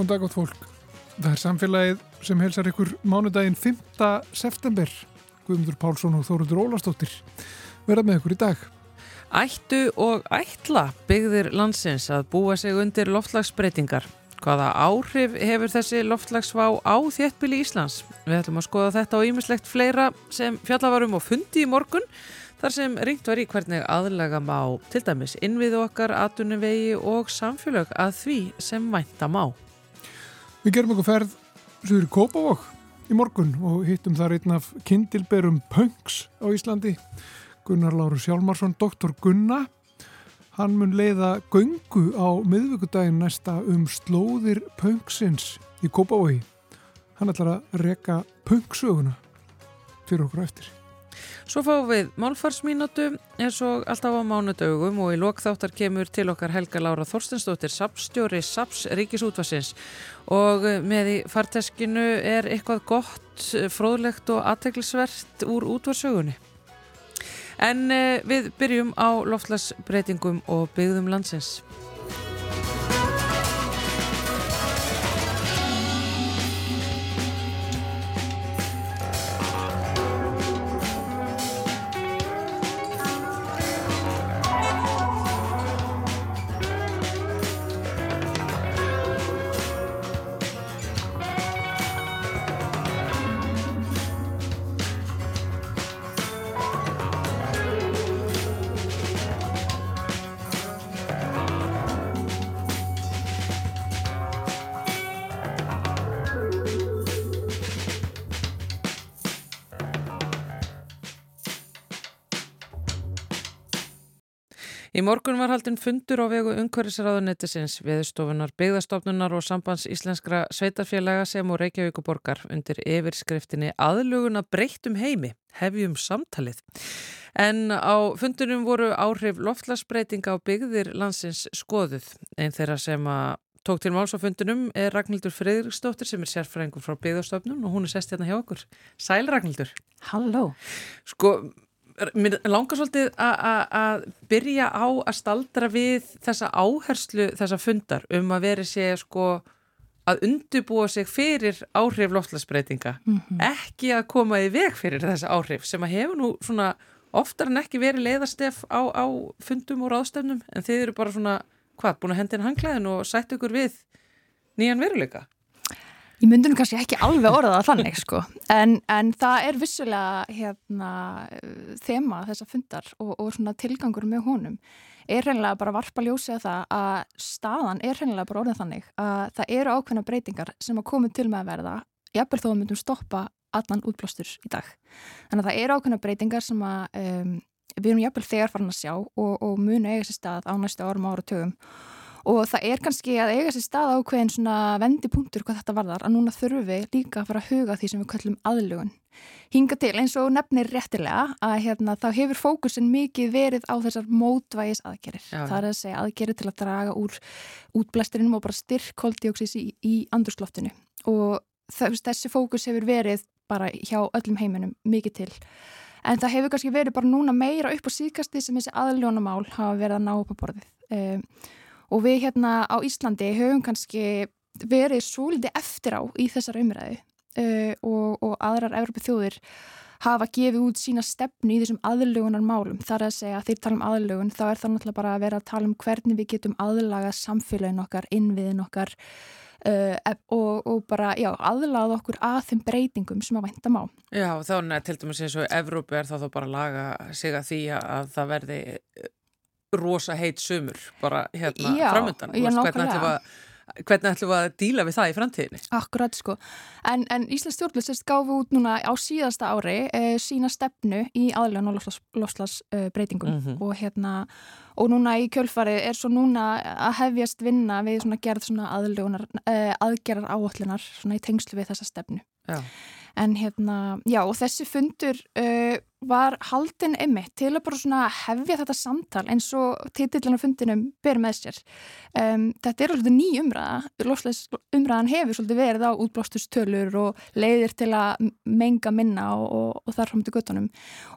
Góðan dag átt fólk. Það er samfélagið sem helsar ykkur mánudaginn 5. september. Guðmundur Pálsson og Þórundur Ólastóttir verða með ykkur í dag. Ættu og ætla byggðir landsins að búa sig undir loftlagsbreytingar. Hvaða áhrif hefur þessi loftlagsvá á þéttbili Íslands? Við ætlum að skoða þetta á ímislegt fleira sem fjallavarum og fundi í morgun þar sem ringt var í hvernig aðlega má til dæmis innvið okkar, atunuvegi og samfélag að því sem vænta má. Við gerum okkur ferð sögur í Kópavók í morgun og hittum þar einn af kindilberum Punks á Íslandi. Gunnar Láru Sjálmarsson, doktor Gunna. Hann mun leiða göngu á miðvíkudaginn næsta um slóðir Punksins í Kópavói. Hann ætlar að reka Punksöguna fyrir okkur eftir. Svo fáum við málfarsmínútu eins og alltaf á mánudögum og í lokþáttar kemur til okkar Helga Lára Þorstensdóttir, sapstjóri Saps Ríkisútvarsins og með í farteskinu er eitthvað gott, fróðlegt og aðteglisvert úr útvarsögunni. En eh, við byrjum á loftlagsbreytingum og byggðum landsins. Morgun var haldinn fundur á vegu umhverfisraðunettisins, viðstofunar, byggðastofnunar og sambands íslenskra sveitarfélaga sem og Reykjavíkuborgar undir yfirskriftinni aðluguna breyttum heimi, hefjum samtalið. En á fundunum voru áhrif loftlagsbreytinga á byggðir landsins skoðuð. Einn þeirra sem tók til máls á fundunum er Ragnhildur Fridriksdóttir sem er sérfræðingur frá byggðastofnun og hún er sest hérna hjá okkur. Sæl Ragnhildur. Halló. Sko, mér langar svolítið að byrja á að staldra við þessa áherslu þessa fundar um að veri sé sko að undubúa sig fyrir áhrif loftlagsbreytinga mm -hmm. ekki að koma í veg fyrir þessa áhrif sem að hefur nú svona oftar en ekki verið leiðastef á, á fundum og ráðstefnum. En þið eru bara svona hvað, búin að hendina hanglaðin og sætt ykkur við nýjan veruleika Ég myndi nú kannski ekki alveg orðað að þannig sko, en, en það er vissulega hérna þema þessa fundar og, og tilgangur með honum er reynilega bara varpa ljósið að það að staðan er reynilega bara orðið þannig að það eru ákveðna breytingar sem að komu til með að verða, jafnvel þó að myndum stoppa allan útblástur í dag. Þannig að það eru ákveðna breytingar sem að um, við erum jafnvel þegar farin að sjá og, og munu eiga sér stað á næstu árum ára tögum og það er kannski að eiga sér stað ákveðin svona vendipunktur hvað þetta varðar að núna þurfum við líka að fara að huga því sem við kallum aðlugun. Hinga til eins og nefnir réttilega að hérna, þá hefur fókusin mikið verið á þessar mótvægis aðgerir. Já, það er að segja aðgerir til að draga úr útblæsturinnum og bara styrk koldioxis í, í andurskloftinu og þessi fókus hefur verið bara hjá öllum heiminum mikið til. En það hefur kannski verið bara núna meira upp á síkasti sem þessi aðljónamál hafa verið að ná upp á borðið. Um, og við hérna á Íslandi höfum kannski verið svo litið eftir á í þessar umræðu uh, og, og aðrar Evropið þjóðir hafa gefið út sína stefnu í þessum aðlugunar málum. Það er að segja að þeir tala um aðlugun þá er það náttúrulega bara að vera að tala um hvernig við getum aðlaga samfélagin okkar, innviðin okkar uh, og, og bara já, aðlaga okkur að þeim breytingum sem að vænta má. Já, þá til dæmis eins og Evrópi er það þá bara að laga sig að því að það verði rosa heit sumur bara hérna framöndan hvernig ætlum við að díla við það í framtíðinni? Akkurat sko. En, en Íslands stjórnlustist gáfi út núna á síðasta ári e, sína stefnu í aðlun og loslasbreytingum e, mm -hmm. og hérna og núna í kjölfarið er svo núna að hefjast vinna við svona gerð svona aðlunar e, aðgerðar áallunar svona í tengslu við þessa stefnu. Já. En hérna, já og þessi fundur uh, var haldin einmitt til að bara svona hefja þetta samtal eins og títillin á fundinum ber með sér. Um, þetta er alveg ný umræða, losleis umræðan hefur svolítið verið á útblásturstölur og leiðir til að menga minna og, og, og þar fram til göttunum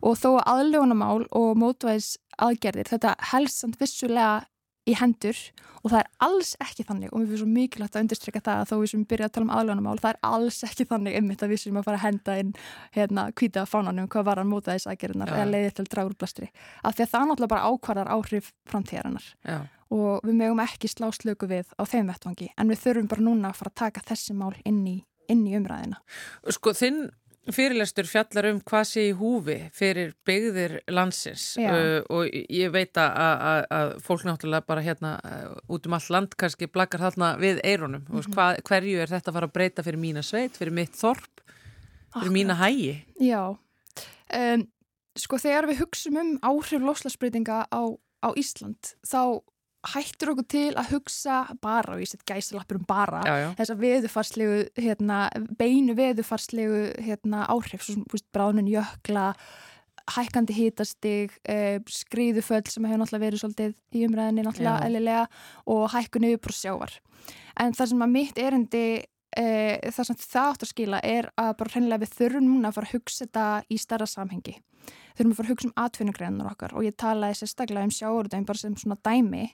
og þó að aðljónamál og mótvæðis aðgerðir, þetta helst samt vissulega í hendur og það er alls ekki þannig og mér finnst svo mikilvægt að undirstryka það að þó við sem byrja að tala um aðlunamál það er alls ekki þannig einmitt að við sem að fara að henda inn hérna hvita fánanum hvað var að móta þess aðgerinnar eða leiði til dragurblastri af því að það náttúrulega bara ákvarðar áhrif framtíðarinnar. Og við mögum ekki slá slöku við á þeim vettvangi en við þurfum bara núna að fara að taka þessi mál inn í, inn í umræðina Sko þinn fyrirlestur fjallar um hvað sé í húfi fyrir byggðir landsins uh, og ég veit að, að, að fólk náttúrulega bara hérna uh, út um all land kannski blakkar þarna við eironum mm -hmm. hvað, hverju er þetta að fara að breyta fyrir mína sveit, fyrir mitt þorp fyrir Akkurat. mína hægi Já, um, sko þegar við hugsaum um áhrif loslasbreytinga á, á Ísland þá hættur okkur til að hugsa bara, og ég set gæsalappur um bara þess að veðufarslegu hérna, beinu veðufarslegu hérna, áhrif, svo bráðnun jökla hækkandi hítastig eh, skriðuföll sem hefur náttúrulega verið svolítið í umræðinni náttúrulega eðlilega og hækkun yfirbúr sjávar. En það sem að mitt erindi eh, það sem það átt að skila er að bara hreinlega við þurfum núna að fara að hugsa þetta í starra samhengi þurfum að fara að hugsa um atvinnugreinar okkar og ég talaði sérstaklega um sjáurðum bara sem svona dæmi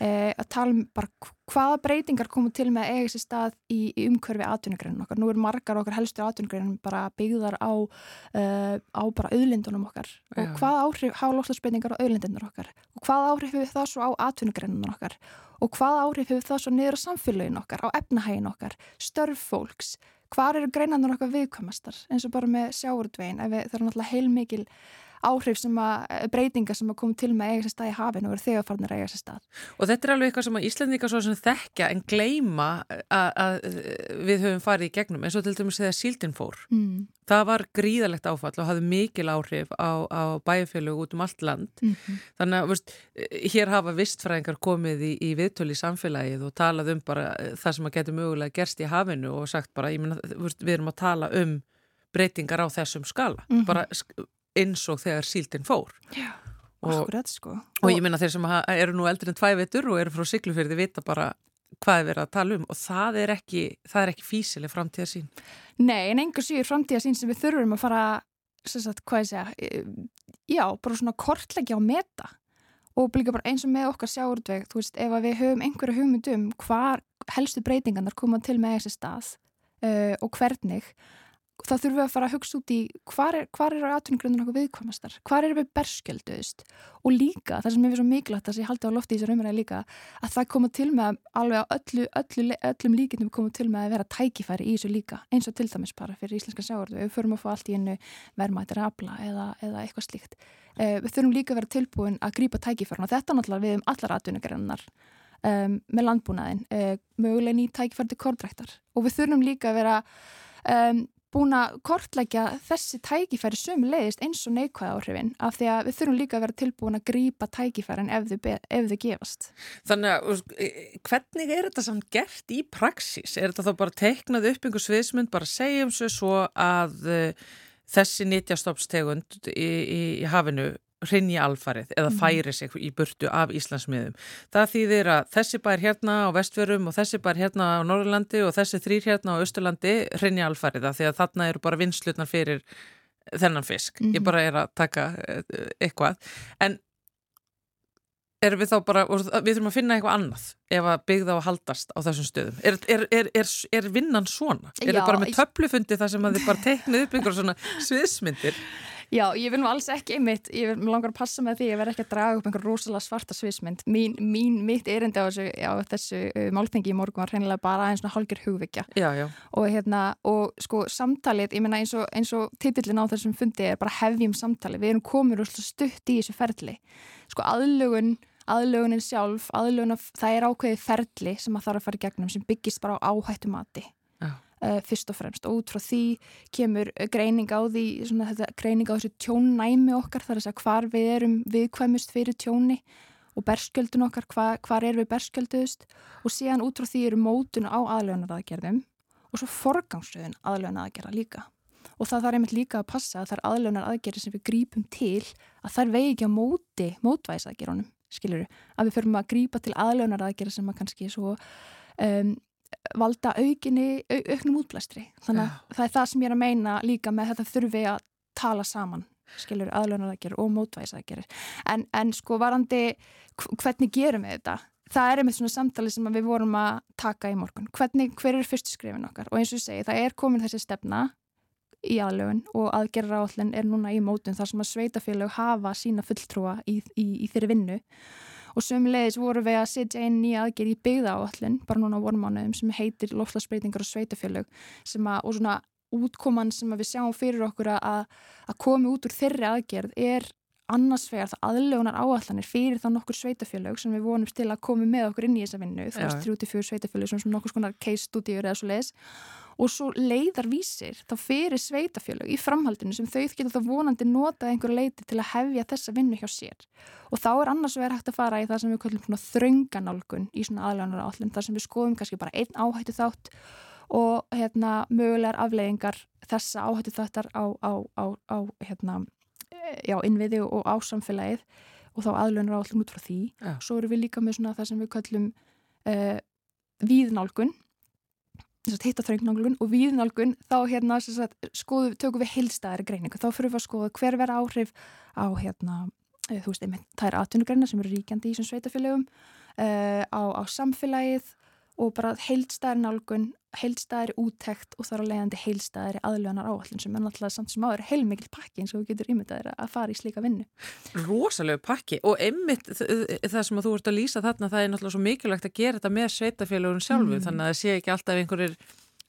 eh, að tala um bara hvaða breytingar komu til með að eiga sér stað í, í umhverfi atvinnugreinar okkar. Nú er margar okkar helstu atvinnugreinar bara byggðar á, uh, á bara auðlindunum okkar Já. og hvaða áhrif hafa loslasbreytingar á auðlindunar okkar og hvaða áhrif hefur það svo á atvinnugreinar okkar og hvaða áhrif hefur það svo niður á samfélagin okkar, á efnahægin okkar, störf fólks hvar eru greinandur okkar viðkvæmastar? Eins og bara með sjáurudvegin það er náttúrulega heilmikil áhrif sem að eh, breytinga sem að koma til með eiga sér stað í hafinu og eru þegar farin að eiga sér stað. Og þetta er alveg eitthvað sem að Íslandika svo sem þekkja en gleima að við höfum farið í gegnum eins og til dæmis þegar síldin fór. Mm. Það var gríðalegt áfall og hafði mikil áhrif á, á bæjarfélög út um allt land. Mm -hmm. Þannig að veist, hér hafa vistfræðingar komið í, í viðtölu í samfélagið og talað um bara eh, það sem að getur mögulega gerst í hafinu og sagt bara, ég menna, við erum að tala um breytingar á þessum skala. Mm -hmm. Bara eins og þegar síldin fór. Já, akkurat sko. Og, og ég minna þeir sem eru nú eldri en tvæ vetur og eru frá Siglufjörði vita bara hvað er verið að tala um. Og það er ekki það er ekki físileg framtíðasín Nei, en einhver síður framtíðasín sem við þurfum að fara sagt, hvað ég segja já, bara svona kortleggja og meta. Og líka bara eins og með okkar sjáurtveg þú veist, ef við höfum einhverju hugmyndum hvar helstu breytingarnar koma til með þessi stað uh, og hvernig þá þurfum við að fara að hugsa út í hvar er, hvar er aðtunningrunum okkur viðkvæmastar, hvar er við berskjölduðist og líka, það sem er svo mikilvægt að það sé haldi á lofti í þessar umræði líka að það koma til með alveg á öllu, öllu, öllum líkindum koma til með að vera tækifæri í þessu líka, eins og til dæmis bara fyrir íslenska sjáurðu, við förum að fá allt í ennu vermaðir afla eða, eða eitthvað slíkt. Uh, við þurfum líka að vera tilbúin að grípa tækifæri og þetta náttúrulega um um, með landbúnaðin uh, möguleg ný tækifæri til kortræktar og við þurfum líka að vera um, búin að kortlækja þessi tækifæri sum leiðist eins og neikvæða áhrifin af því að við þurfum líka að vera tilbúin að grýpa tækifærin ef þau, ef þau gefast. Þannig að e, hvernig er þetta samt gert í praxis? Er þetta þá bara teiknað upp einhver sviðsmynd, bara segjum svo að uh, þessi nýtjastofstegund í, í, í hafinu hrinni alfarið eða mhm. færi sig í burtu af Íslandsmiðum. Það þýðir að þessi bær hérna á vestfjörum og þessi bær hérna á Norrlandi og þessi þrýr hérna á Östurlandi hrinni alfarið af því að þarna eru bara vinslutnar fyrir þennan fisk. Ég mhm. bara er að taka eh, eitthvað. En erum við þá bara, við þurfum að finna eitthvað annað ef að byggða og haldast á þessum stöðum. Er, er, er, er vinnan svona? Er þetta bara með töflufundi þar sem að þið bara teiknið upp einhver svona sviðsmyndir? Já, ég vil nú alls ekki einmitt, ég vil langar að passa með því að ég verð ekki að draga upp einhver rosalega svarta svismynd. Mín, mín mitt erindi á þessu, á þessu uh, máltengi í morgun var reynilega bara eins og hálgir já. Og hérna, og sko samtalið, ég menna eins og, og titillin á þessum fundi er bara hefjum samtalið. Við erum komið stutt í þessu ferli. Sko aðlugun, aðlugunin sjálf, aðlugun það er ákveðið ferli sem að þarf að fara í gegnum sem byggist bara á áhættu mati uh, fyrst og fremst. Og út frá því kemur greining á því svona, þetta, greining á þessu tjónnæmi okkar þar að hvar við erum viðkvæmust fyrir tjóni og berskjöldun okkar, hvar, hvar er við berskjölduðust. Og síðan út frá því eru mótun á aðlögnaraðgerðum og svo forgangsröðun aðlögnaraðgerða líka. Og það þarf einmitt líka að passa að það er aðlögnaraðgerði sem við grípum til að það er vegi ekki á móti mótvæðisaðgerðunum, skiljuru að við förum að grípa til aðlögnaraðgerði sem að kannski svo um, valda aukinni, au, auknum útblæstri. Þannig að ja. það er það sem ég er að meina líka með þetta þurfi að tala saman skilur aðlunar aðgerir og mótvæs aðgerir en, en sko varandi hvernig gerum við þetta? Það er einmitt svona samtali sem við vorum að taka í morgun. Hvernig, hver er fyrstu skrifin okkar? Og eins og ég segi, það er komin þessi stefna í aðlögun og aðgerra áallin er núna í mótun þar sem að sveitafélag hafa sína fulltrúa í, í, í þeirri vinnu og sömulegis voru við að setja einn nýja aðgerð í byggða áallin bara núna vormánuðum sem heitir loftlagsbreytingar og sveitafélag sem að, og svona útkoman sem við sjáum fyrir okkur að, að komi út úr þeirri aðgerð er annars vegar það aðlögunar áallanir fyrir þá nokkur sveitafélög sem við vonumst til að komi með okkur inn í þessa vinnu, þú veist 34 sveitafélög sem nokkur skonar case studiur eða svo leiðis og svo leiðar vísir þá fyrir sveitafjölug í framhaldinu sem þau geta þá vonandi notað einhverju leiti til að hefja þessa vinnu hjá sér. Og þá er annars verið hægt að fara í það sem við kallum þrönganálgun í svona aðlæðanar áallin þar sem við skoðum kannski bara einn áhættu þátt og hérna mögulegar afleiðingar þessa áhættu þáttar á, á, á, á hérna, já, innviði og á samfélagið og þá aðlæðanar áallin út frá því. Ja. svo eru við líka með svona það sem við kallum uh, víðnálgun hittaþröngnálgun og víðnálgun þá hérna sagt, skoðu, tökum við heilstæðari greiningu. Þá fyrir við að skoða hver vera áhrif á hérna, eh, veist, einmitt þær atvinnugreina sem eru ríkjandi í þessum sveitafélögum uh, á, á samfélagið og bara heilstæðari nálgun, heilstæðari úttekt og þar á leiðandi heilstæðari aðlöðanar áallin sem er náttúrulega samt sem áður heilmikil pakki eins og við getur ímyndaðir að fara í slíka vinnu. Rósalegu pakki og einmitt það sem þú ert að lýsa þarna það er náttúrulega svo mikilvægt að gera þetta með sveitafélagun sjálfu mm. þannig að það sé ekki alltaf einhverjir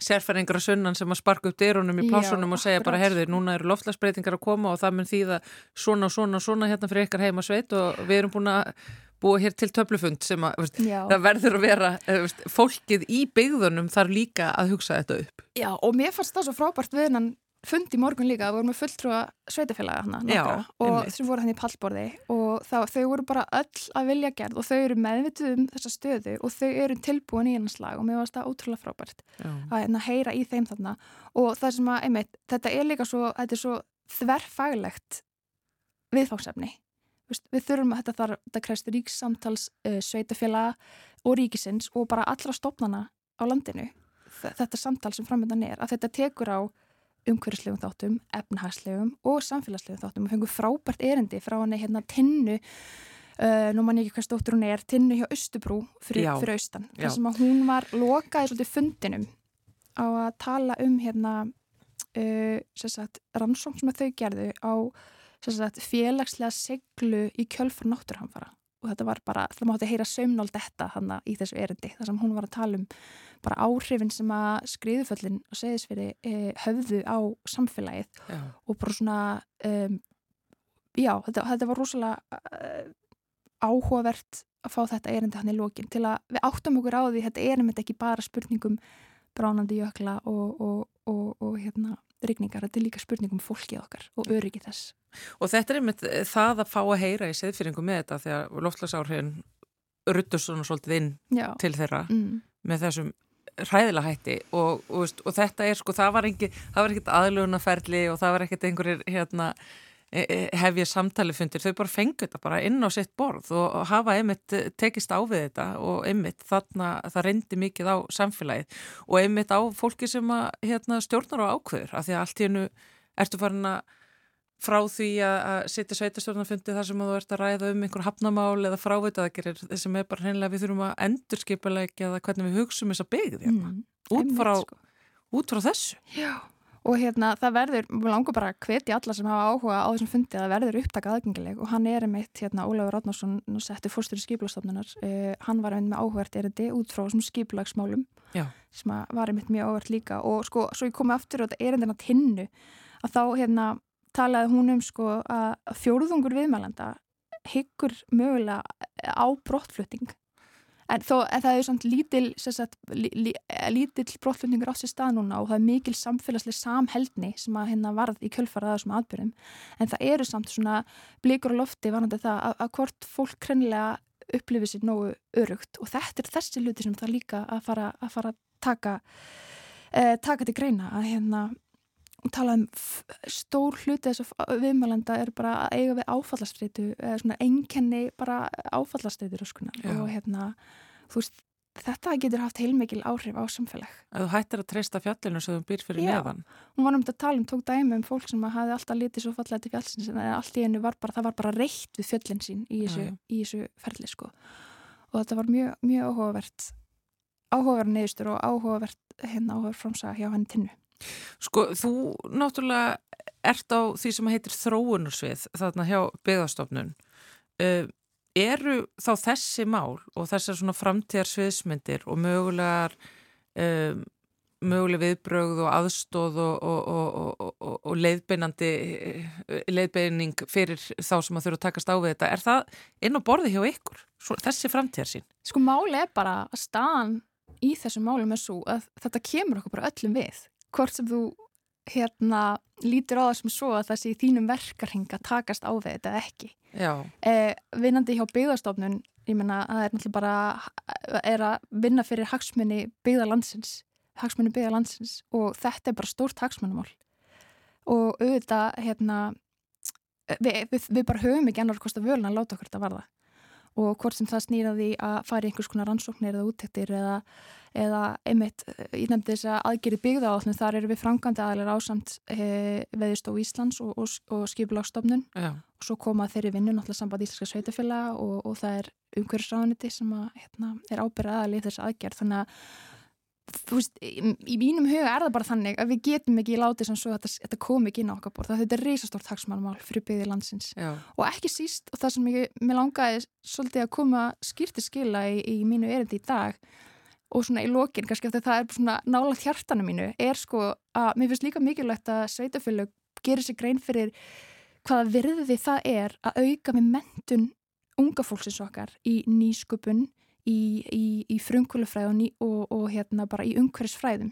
sérfæringar að sunnan sem að sparka upp dyrunum í plásunum og segja bara herðir, núna eru loftlagsbreytingar að koma og það mun þýða svona og svona og svona hérna fyrir ykkar heima sveit og við erum búin að búa hér til töflufund sem að veist, það verður að vera veist, fólkið í byggðunum þarf líka að hugsa þetta upp. Já og mér fannst það svo frábært við hennan fund í morgun líka, við vorum með fulltrúa sveitafélaga hana nokkra, og sem voru hann í pallborði. Og þá, þau voru bara öll að vilja gerð og þau eru meðvituð um þessa stöðu og þau eru tilbúin í hennan slag og mér fannst það ótrúlega frábært Já. að hérna, heyra í þeim þarna. Og það sem að, einmitt, þetta er líka svo, þetta er svo þverfaglegt viðfáksefni við þurfum að þetta þarf, þetta krefst ríkssamtals uh, sveitafélaga og ríkisins og bara allra stopnana á landinu þetta samtal sem framöndan er að þetta tekur á umhverfislegum þáttum, efnahagslegum og samfélagslegum þáttum og fengur frábært erindi frá hann hérna tinnu uh, nú mann ekki hvað stóttur hún er tinnu hjá Östubrú fyrir, fyrir austan þar sem að hún var lokaði svolítið fundinum á að tala um hérna uh, sagt, rannsókn sem þau gerðu á sagt, félagslega seglu í kjölfur náttúrhanfara og þetta var bara, það mátti heyra saumnáld þetta hann í þessu erindi, þar sem hún var að tala um bara áhrifin sem að skriðuföllin og segðisveri eh, höfðu á samfélagið. Já. og bara svona um, já, þetta, þetta var rosalega uh, áhugavert að fá þetta erindi hann í lókin til að við áttum okkur á því, þetta er einmitt ekki bara spurningum bránandi jökla og, og, og, og hérna rigningar, þetta er líka spurningum fólkið okkar og öryggi þess. Og þetta er einmitt eh, það að fá að heyra í seðfyringu með þetta þegar loftlagsárhegin ruttur svona svolítið inn Já. til þeirra mm. með þessum hræðilega hætti og, og, og þetta er sko, það var ekkert aðlunaferli og það var ekkert einhverjir hérna E, e, hefja samtali fundir, þau bara fengu þetta bara inn á sitt borð og hafa einmitt eh, tekist á við þetta og einmitt þarna það reyndi mikið á samfélagið og einmitt á fólki sem að hérna, stjórnar á ákveður af því að allt í hennu ertu farin að frá því að setja sveitastjórnarfundi þar sem þú ert að ræða um einhver hafnamál eða frávitaðagirir sem er bara hreinlega við þurfum að endurskipulegja eða hvernig við hugsaum þessa byggð hérna. mm, út, frá, sko. út frá þessu. Já og hérna það verður, við langum bara að hvetja alla sem hafa áhuga á þessum fundi að það verður upptakað aðgengileg. Og hann er einmitt, hérna Ólafur Ráðnarsson setti fórstur í skipulagstofnunar uh, hann var einmitt með áhugart erindi út frá þessum skipulagsmálum Já. sem var einmitt mjög áhugart líka. Og sko, svo ég komi aftur og þetta erindina tinnu að þá hérna talaði hún um sko að fjóruðungur viðmælanda hyggur mögulega á brottflutting en þó en það er svona lítil sagt, lí, lí, lítil brottlutningur á sér stað núna og það er mikil samfélagsleg samheldni sem að hérna varð í kjölfarað þessum atbyrjum en það eru samt svona blikur á lofti varandi það að, að hvort fólk krennilega upplifir sér nógu örugt og þetta er þessi luti sem það líka að fara að fara taka eh, taka til greina að hérna tala um stór hluti þess að viðmælanda er bara að eiga við áfallastreitu eða svona enkenni bara áfallastreitur og hérna þú veist þetta getur haft heilmikil áhrif á samfélag. Að þú hættir að treysta fjallinu sem þú býr fyrir Já. neðan. Hún var um þetta að tala um, tók dæmi um fólk sem hafði alltaf litið svo fallega til fjallsins en allt í hennu var bara, það var bara reitt við fjöllin sín í þessu, í þessu ferli sko. Og þetta var mjög, mjög áhugavert, áhugaverð neðustur og áhugavert hérna áhugavert framsaga hjá henni tinnu. Sko, þú náttúrulega ert á því sem heitir þróunarsvið þarna hjá byggðastofnun. Uh, eru þá þessi mál og þessar svona framtíðar sviðsmyndir og mögulegar um, möguleg viðbrögð og aðstóð og, og, og, og, leiðbeinandi eh, leiðbeining fyrir þá sem að þurfa að takast á við þetta. Er það inn á borði hjá ykkur? Svo, þessi framtíðar sín? Sko máli er bara að staðan í þessum málum er svo að þetta kemur okkur bara öllum við. Hvort sem þú hérna lítur á það sem svo að það sé þínum verkarhing að takast á við þetta ekki. Eh, vinnandi hjá byggðarstofnun, ég menna að það er náttúrulega bara er að vinna fyrir hagsmunni byggðarlandsins, hagsmunni byggðarlandsins og þetta er bara stórt hagsmunumál og auðvitað hérna við, við, við bara höfum ekki annar kost að völuna að láta okkur þetta varða og hvort sem það snýra því að fara einhvers konar rannsóknir eða úttektir eða, eða einmitt, ég nefndi þess að aðgeri byggða á þar eru við framkvæmdi aðalir ásamt e, veðist á Íslands og, og, og skipulagstofnun Já. og svo koma þeirri vinnu náttúrulega samband íslenska sveitafélag og, og það er umhverfisráðaniti sem að, hérna, er ábyrðað aðalið þess aðgerð þannig að veist, í, mínum huga er það bara þannig að við getum ekki látið sem svo að þetta, þetta kom ekki inn á okkar borð, þetta er reysastort hagsmálmál fyrir byggði landsins Já. og ekki síst og það sem ég, mér langaði svolítið að koma skýrti skila í, í mínu erindi í dag og svona í lokin kannski af því að það er svona nála hjartanu mínu er sko að mér finnst líka mikilvægt að sveitafélög gerir sér grein fyrir hvaða virði það er að auka með mentun unga fólksins okkar í nýsköpun í, í, í frumkvölufræð og, og, hérna bara í umhverfisfræðum.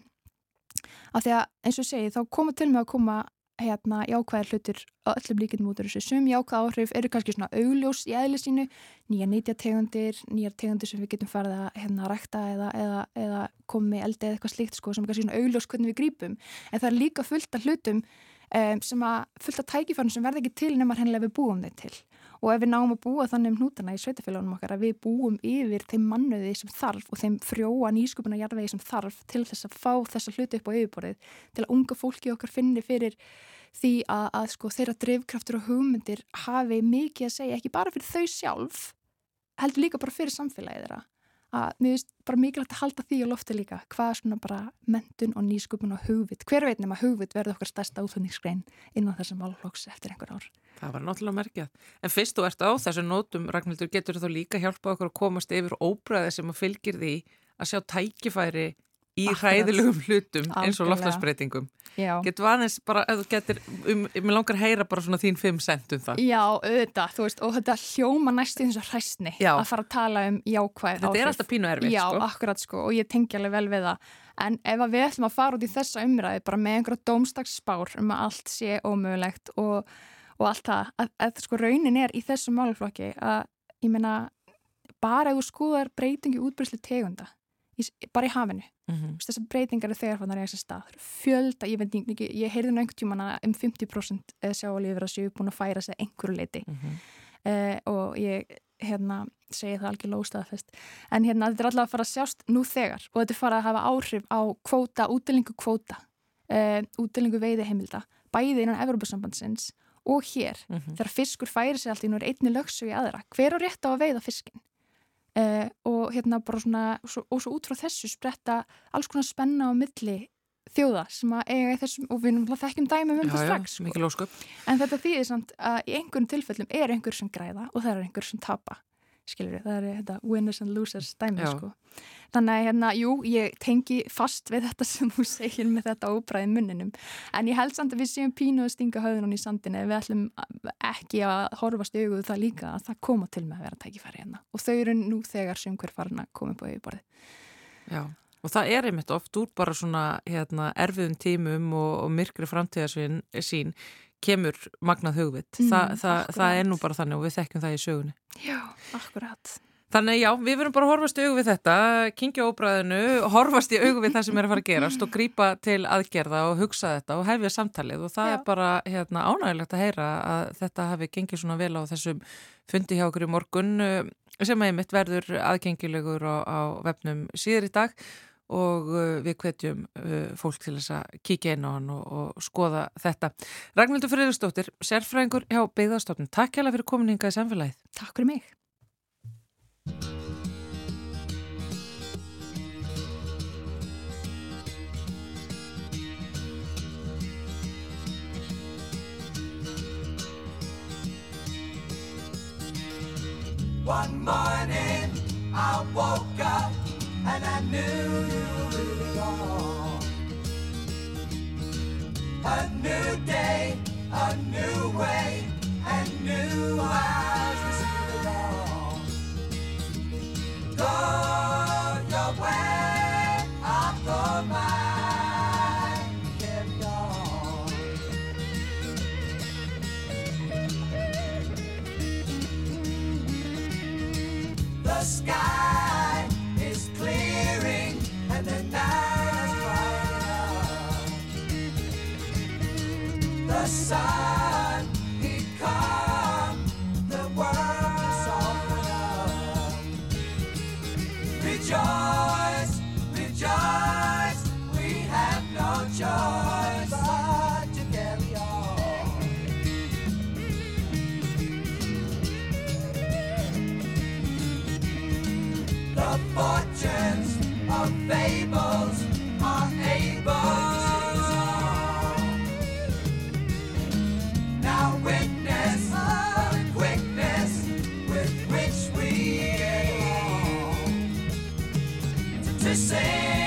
Af því að eins og segi þá koma til með að koma hérna jákvæðar hlutir á öllum líkindum út af þessu. Sum jákvæða áhrif eru kannski svona augljós í eðli sínu, nýja nýtjategundir nýjar tegundir sem við getum farið að hérna rækta eða, eða, eða komi eldi eða eitthvað slíkt sko sem kannski svona augljós hvernig við grípum. En það er líka fullt af hlutum um, sem að fullt af tækifærnum sem verða ekki til nema hennilega við búum þeim til og ef við náum að búa þannig um hnútana í sveitafélagunum okkar að við búum yfir þeim mannuði sem þarf og þeim frjóa nýsköpuna jarðvegi sem þarf til þess að fá þessa hluti upp á yfirborðið til að unga fólki okkar finni fyrir því að, að sko, þeirra drivkraftur og hugmyndir hafi mikið að segja ekki bara fyrir þau sjálf heldur líka bara fyrir samfélagið þeirra að mér finnst bara mikilvægt að halda því á lofti líka hvað svona bara mentun og nýsköpun og hugvit, hver veit nema hugvit verður okkar stærsta útlunningsgrein innan þessum málflokks eftir einhver ár. Það var náttúrulega merkjað. En fyrst þú ert á þessu nótum, Ragnhildur, getur þú líka hjálpa okkur að komast yfir óbræði sem að fylgir því að sjá tækifæri í Akkurat. hræðilegum hlutum eins og Algjörlega. loftlagsbreytingum. Já. Getur aðeins bara, ef þú getur, um, mér langar að heyra bara svona þín fimm cent um það. Já, auðvitað, þú veist, og þetta hljóma næst í þessu hræstni að fara að tala um jákvæð Þetta er alltaf pínu erfitt, Já, sko. akkurat sko, og ég tengi alveg vel við það. En ef við ætlum að fara út í þessa umræði bara með einhverja dómstagsspár um að allt sé ómögulegt og, og allt það, að, að sko raunin er í þessum málflokki að, ég meina, bara ef þú skoðar breytingi útbreyslu tegunda, í, bara í hafinu, Mm -hmm. Þessar breytingar er þegar fannar í þessi stað. Fjölda, ég veit ekki, ég heyrði nú einhvern tíman um 50% sjáalífur að séu búin að færa sig einhverju leiti uh, og ég hérna segi það algjör lóstaðfest en hérna þetta er alltaf að fara að sjást nú þegar og þetta er fara að hafa áhrif á kvóta, útdelingu kvóta uh, útdelingu veiði heimilda bæði innan Evropasambandsins og hér Mhm. þegar fiskur færi sig allt í nú er einni lögsu í aðra hver á rétt á að veiða fiskin uh, og hérna bara svona svo, og svo út frá þessu spretta alls konar spenna á milli þjóða sem að eiga þessum og við náttúrulega þekkjum dæmi um já, strax sko. En þetta þýðir samt að í einhverjum tilfellum er einhver sem græða og það er einhver sem tapa. Skilur við, það er þetta winners and losers dæmi, sko. Þannig að hérna, jú, ég tengi fast við þetta sem þú segir með þetta óbræði munninum. En ég held samt að við séum pínu að stinga höfðunum í sandinu við ætlum ekki að horfast auguðu það líka að það koma til með að vera tækifæri hérna. Og þau eru nú þegar sem hver koma upp á yfirborðið. Já, og það er einmitt oft úr bara svona hérna, erfiðum tímum og, og myrkri framtíðarsvín sín kemur magnað hugvit. Mm, Þa, það, það er nú bara þannig og við þekkjum það í sögunni. Já, akkurat. Þannig já, við verum bara að horfast í augu við þetta, kingja óbræðinu, horfast í augu við það sem er að fara að gerast og grípa til aðgerða og hugsa þetta og hefja samtalið og það Já. er bara hérna, ánægilegt að heyra að þetta hafi gengið svona vel á þessum fundi hjá okkur í morgun. sem einmitt verður aðgengilegur á, á vefnum síður í dag og uh, við hvetjum uh, fólk til þess að kíkja inn á hann og, og skoða þetta. Ragnhildur Friðarsdóttir, sérfræðingur hjá Beigðarstofnun. Takk hjá fyrir kominninga í samfélagið. Takk fyrir mig. One morning I woke up and I knew gone. A new day, a new way, and new eyes to see the dawn. side. se sente.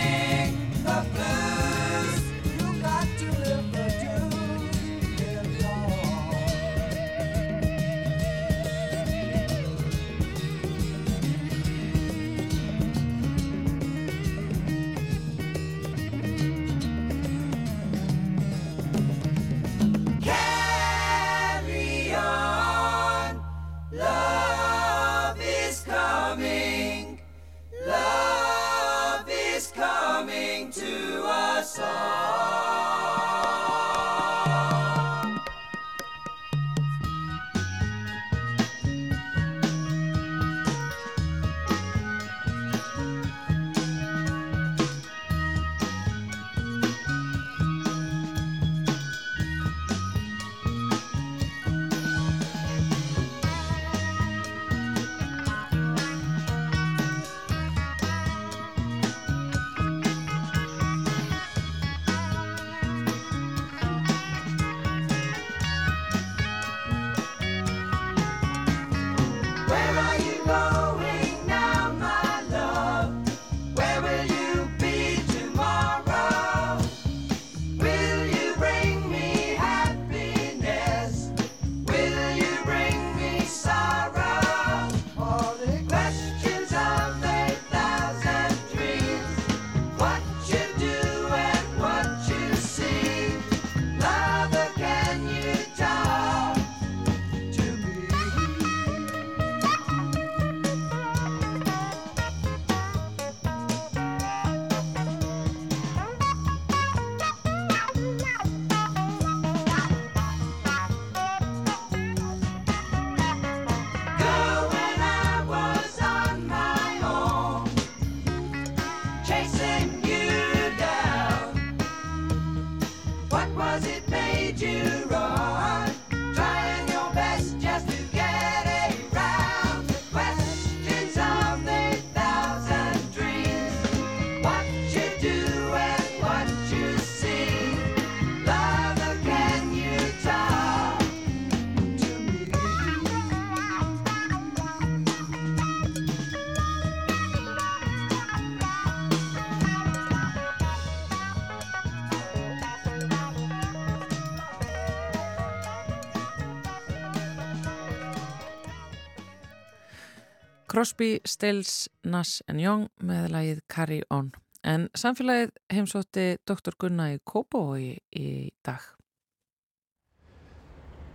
Crosby, Stills, Nass Young með lagið Carry On. En samfélagið heimsótti Dr. Gunna í Kópavogi í dag.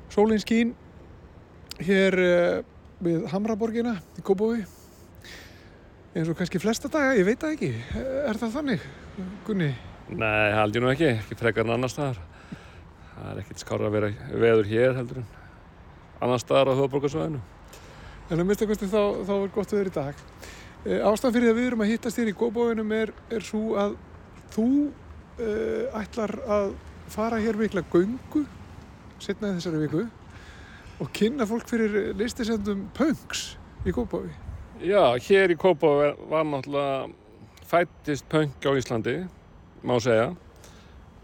Sólinn skín hér uh, við Hamraborgina í Kópavogi eins og kannski flesta daga, ég veit það ekki er það þannig, Gunni? Nei, held ég nú ekki, ekki frekar en annar staðar. Það er ekkert skára að vera veður hér heldur en annar staðar á höfuborgarsvæðinu. En að mista kosti þá, þá er gott að vera í dag. E, ástæðan fyrir að við erum að hittast þér í góðbóðunum er, er svo að þú e, ætlar að fara hér mikla göngu setna þessari viku og kynna fólk fyrir listisendum punks í góðbóði. Já, hér í Kópá var náttúrulega fættist punk á Íslandi, má segja.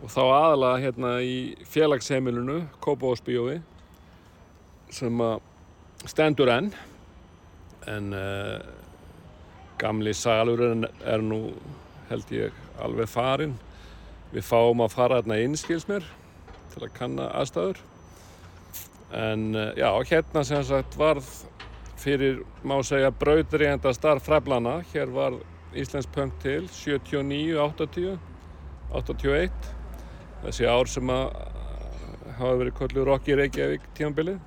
Og þá aðalega hérna í félagsheimilinu, Kópáðsbíói, sem stendur enn. En uh, gamli salurinn er nú, held ég, alveg farinn. Við fáum að fara hérna innskils mér til að kanna aðstæður. En uh, já, hérna sem sagt varð fyrir, má segja, brautriðenda starf fræflana. Hér var Íslensk punk til 79, 80, 81. Þessi ár sem að hafa verið kolluð Rocky Reykjavík tímanbilið.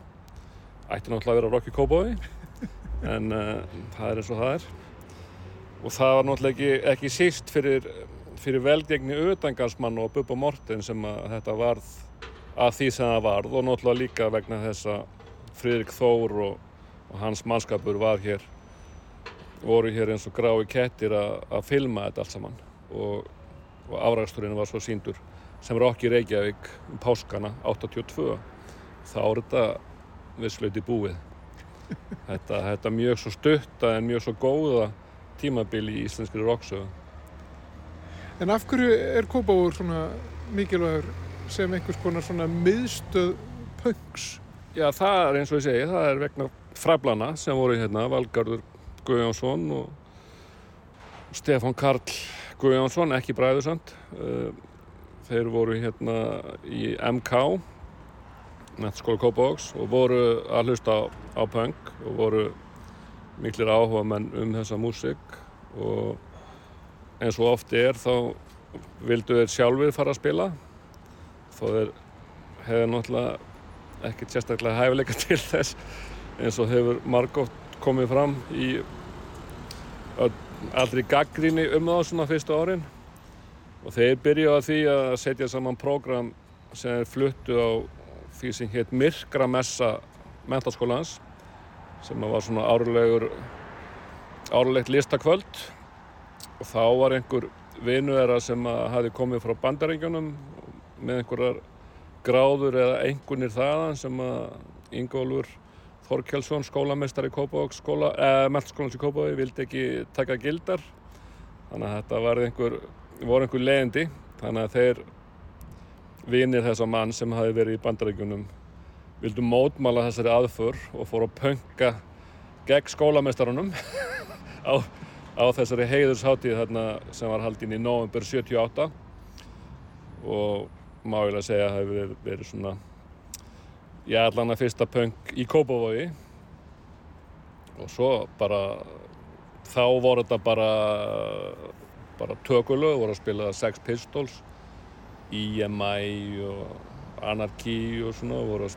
Ætti náttúrulega að vera Rocky Kópói, en uh, það er eins og það er. Og það var náttúrulega ekki, ekki síst fyrir, fyrir velgegni auðdangarsmann og Bubba Morten sem að þetta varð að því sem það varð og náttúrulega líka vegna þess að Fridrik Þór og, og hans mannskapur var hér voru hér eins og grái kettir að filma þetta allt saman. Og, og afræksturinn var svo síndur sem Rocky Reykjavík um páskana 82 þá er þetta visslauti búið þetta, þetta mjög svo stutta en mjög svo góða tímabili í íslenskri rocksögu En af hverju er Kópavóður svona mikilvægur sem einhvers konar svona miðstöð punks? Já, það er eins og ég segi, það er vegna fræblana sem voru hérna, Valgardur Guðjónsson og Stefan Karl Guðjónsson, ekki bræðursand. Eh, þeir voru hérna í MK, Nettskóla Kópavóks, og voru að hlusta á, á punk og voru miklir áhuga menn um þessa músík. Og eins og oft er þá vildu þeir sjálfur fara að spila. Þó þeir hefur náttúrulega ekkert sérstaklega hæfileika til þess eins og hefur margótt komið fram í allri gaggríni um það svona fyrstu árin. Og þeir byrjuði á því að setja saman prógram sem er fluttu á því sem hétt Myrkramessa mentaskólans sem var svona árlegur árlegt listakvöld og þá var einhver vinu þeirra sem hafi komið frá bandarengjunum með einhverjar gráður eða einhvernir þaðan sem að Ingólfur Þorkjálsson, skólamestari Kópavóks, skóla, eh, meldskólans í Kópaví, vildi ekki taka gildar. Þannig að þetta einhver, voru einhver leiðindi. Þannig að þeir vinir þessa mann sem hafi verið í bandarengjunum vildu mótmála þessari aðför og fóru að pönka gegn skólamestarunum á á þessari heiðursháttíð sem var haldinn í november 78 og má ég lega segja að það hefur verið, verið svona ég allan að fyrsta punk í Kópavogi. Og svo bara þá voru þetta bara bara tökulög, voru að spila Sex Pistols EMI og Anarchy og svona voru að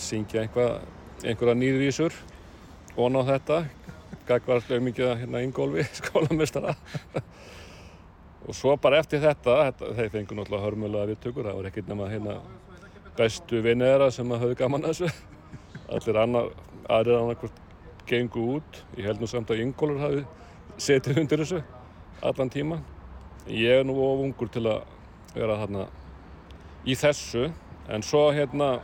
syngja einhvað, einhverja nýðvísur og ná þetta gagvarslega mikið að hérna Ingólfi skólamestara og svo bara eftir þetta, þetta þeir fengur náttúrulega hörmulega viðtökur það var ekkert nema hérna bestu vinniðra sem að höfðu gaman að þessu. Allir annar, aðrir annarkvæmt gengu út, ég held nú samt að Ingólfur hafi setið undir þessu allan tíma ég er nú of ungur til að vera þarna í þessu. En svo hérna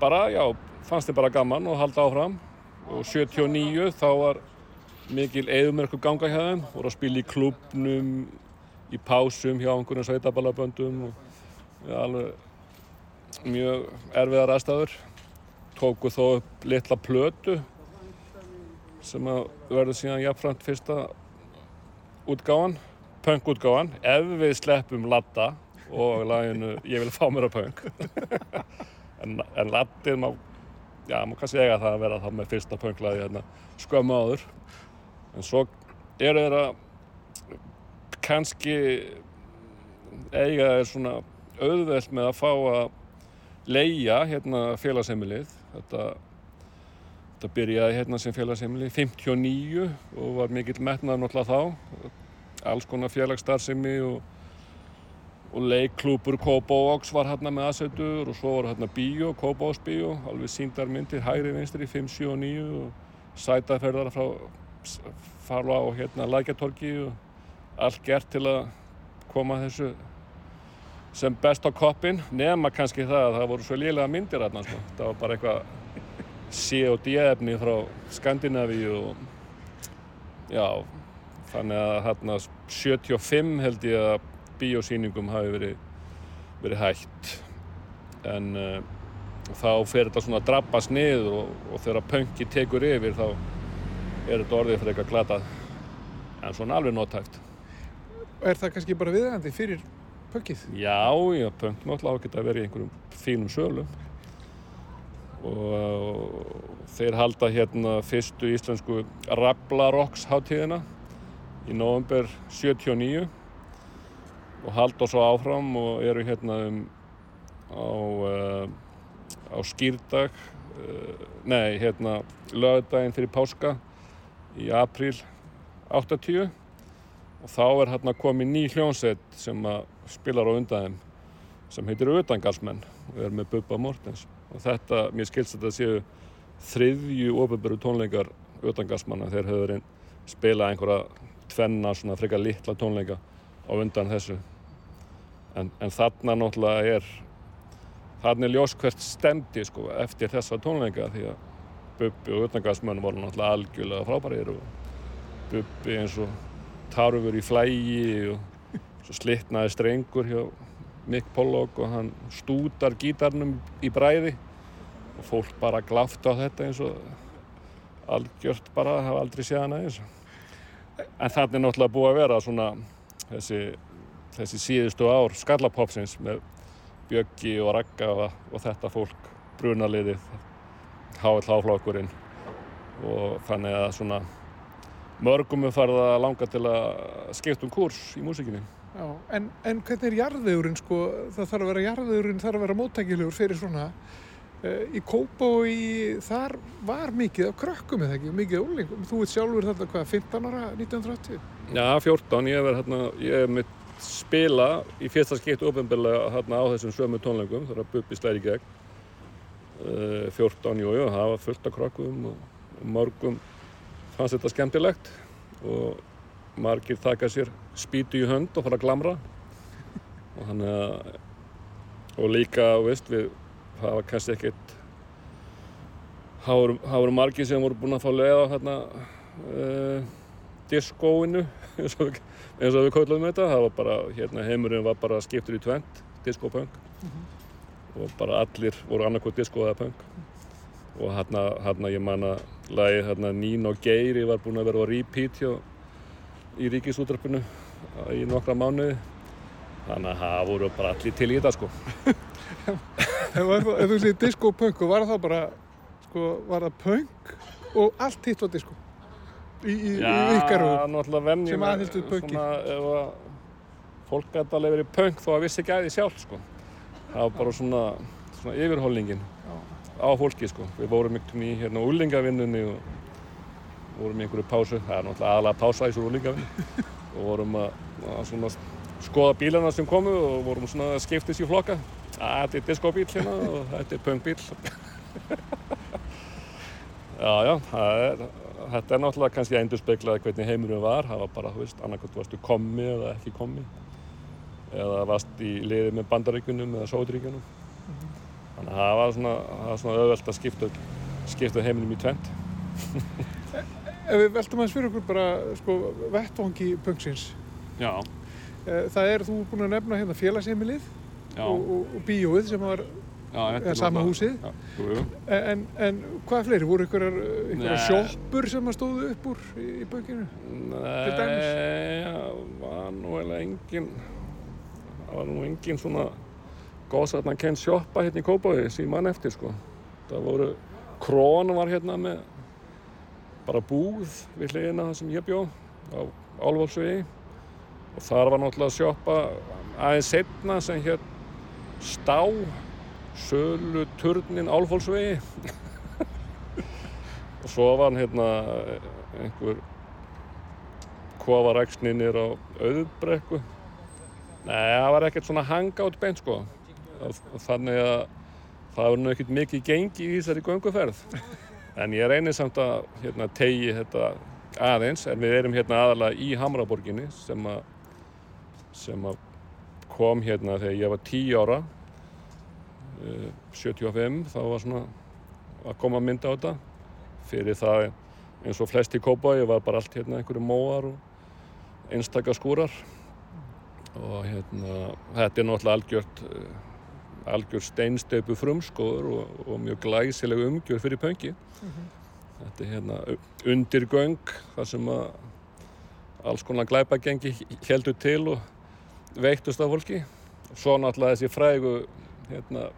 bara, já, fannst þið bara gaman og halda áfram. Og 79 þá var mikil eðumörku ganga hjá þeim. Voru að spila í klubnum í pásum hjá einhvern sveitaballaböndum og ja, alveg mjög erfiðar aðstæður. Tóku þó upp litla plötu sem að verður síðan jafnframt fyrsta útgáðan punk-útgáðan ef við sleppum Latta og laginu Ég vil fá mér að punk en, en Lattið má já, maður kannski eiga það að vera það með fyrsta pönklaði hérna skömmu áður. En svo eru þeirra kannski eiga þeir svona auðvelt með að fá að leia hérna félagsheimilið. Þetta, þetta byrjaði hérna sem félagsheimilið 59 og var mikill metnaður náttúrulega þá alls konar félagsstarfsemi og og leikklúpur Kópavóks var hérna með aðsetur og svo var hérna bíó, Kópavóks bíó, alveg síndar myndir, hægri vinstri, 5, 7 og 9 og sætaferðar frá farla á hérna lækjartorki og allt gert til að koma þessu sem best á koppin nema kannski það að það voru svo liðlega myndir hérna sko. það var bara eitthvað C og D efni frá Skandinavíu og já þannig að hérna 75 held ég að bíósýningum hafi verið, verið hægt en uh, þá fer þetta svona að drabbast niður og, og þegar pönki tekur yfir þá er þetta orðið fyrir eitthvað glatað. En svona alveg nóttæft Er það kannski bara viðægandi fyrir pönkið? Já, já, pönk náttúrulega geta verið í einhverjum fínum sölum. Og, og þeir halda hérna fyrstu íslensku Rablarocks hátíðina í november 79 og halda svo áfram og eru hérna um á, uh, á skýrdag uh, nei, hérna lögadaginn fyrir páska í april 80 og þá er hérna komið ný hljónsett sem spilar á undan þeim sem heitir Utangalsmenn og er með Bubba Mortens. Og þetta, mér skilst að þetta séu þriðju ofinböru tónleikar Utangalsmanna. Þeir höfðu reynd spila einhverja tvenna svona frekar litla tónleika á undan þessu. En, en þarna náttúrulega er þarna er ljós hvert stemdi sko eftir þessa tónleika því að Bubbi og Utangalsmenn voru náttúrulega algjörlega frábærir og Bubbi eins og tarfur í flægi og svo slittnaði strengur hjá Mick Pollock og hann stútar gítarnum í bræði og fólk bara glafta á þetta eins og algjört bara hafa aldrei séð hana eins en þannig er náttúrulega búið að vera svona þessi, þessi síðustu ár skallapopsins með Bjöggi og Ragga og, og þetta fólk brunaliðið HLH-flokkurinn og þannig að svona mörgum er farið að langa til að skipta um kurs í músikinni Já, en, en hvernig er jarðvegurinn sko, það þarf að vera jarðvegurinn, þarf að vera móttækilegur fyrir svona í Kópa og í, þar var mikið af krökkum eða ekki, mikið af úlingum þú veit sjálfur þetta hvað, 15 ára 1980? Já, 14, ég hef verið mitt spila í fyrsta skipt ofinbeglega hérna á þessum sömu tónleikum þegar Bubbi slæri gegn. Uh, 14, jú, jú, það var fullt af krökkum og, og mörgum fannst þetta skemmtilegt og margir taka sér spýtu í hönd og fara að glamra. Og að og líka, veist, við það var kannski ekkert það voru, voru margir sem voru búin að fá leið á hérna uh, diskóinu eins og, við- við kallum þetta. Það var bara, hérna heimurinn var bara skiptur í tvent, diskopunk. Og bara allir voru annarkoð disko eða punk. Og hérna, hérna ég man að lagið hérna Nín og Geiri var búin að vera á repeat hjá í ríkisútröppinu í nokkra mánuði. Þannig að það voru bara allir til í þetta sko Ef, var þú segir disco og punk og var það bara sko, var það punk og allt hitt var disco? Í, í, í ykkar og náttúrulega venjum sem aðhylltu punkið. svona ef að fólk gæti alveg verið punk þó að vissi ekki að því sjálf sko. Það var bara svona, svona yfirholningin á fólki sko. Við vorum ykkur í hérna úlingavinnunni og vorum í einhverju pásu. Það er náttúrulega aðalega pása í svo úlingavinnu og vorum að, að svona skoða bílana sem komu og vorum svona að skiptis í flokka þetta er diskobíl hérna og þetta er punkbíl já já er, þetta er náttúrulega kannski endur speklað hvernig heimurinn var. Það var bara, þú veist, annarkvæmt varstu kommi eða ekki kommi. Eða varst í liði með bandaríkunum eða sótríkunum þannig að það var svona, svona auðvelt að skipta, skipta heiminum í tvent ef við veltum aðeins fyrir okkur bara sko, vettvangi punksins já, Eh, það er, þú er búin að nefna hérna félagsheimilið og, og, bíóið sem var já eða sama húsið. já, jú, jú. en, en hvað fleiri, voru einhverjar, sjoppur sem að stóðu upp úr í, í dæmis? Nei, það var nú eiginlega engin það var nú engin svona góðsatna kent sjoppa hérna í Kópaví sem mann eftir sko það voru, Krón var hérna með bara búð við hliðina það sem ég bjó á Álfólsvegi og þar var náttúrulega sjoppa aðeins setna sem hér Stá Sölu Turnin Álfólsvegi og svo var hann hérna einhver kofaræksninir á auðbrekku Nei, það var ekkert svona hangout beint sko. Þannig að það var nú ekkert mikið gengi í þessari gönguferð. En ég reynir samt að hérna, tegi þetta aðeins, en við erum hérna aðalega í Hamraborginni sem að, sem að kom hérna þegar ég var 10 ára, uh, 75, þá var svona að koma að mynda á þetta. Fyrir það eins og flest í Kópaví var bara allt hérna einhverju móar og einstakar skúrar. Og hérna þetta er náttúrulega algjört uh, algjör steinstöpu frumskóður og, og mjög glæsileg umgjör fyrir pöngi þetta er hérna undirgöng þar sem að alls konar glæpagengi heldur til og veiktust af fólki. Svo náttúrulega þessi frægu hérna,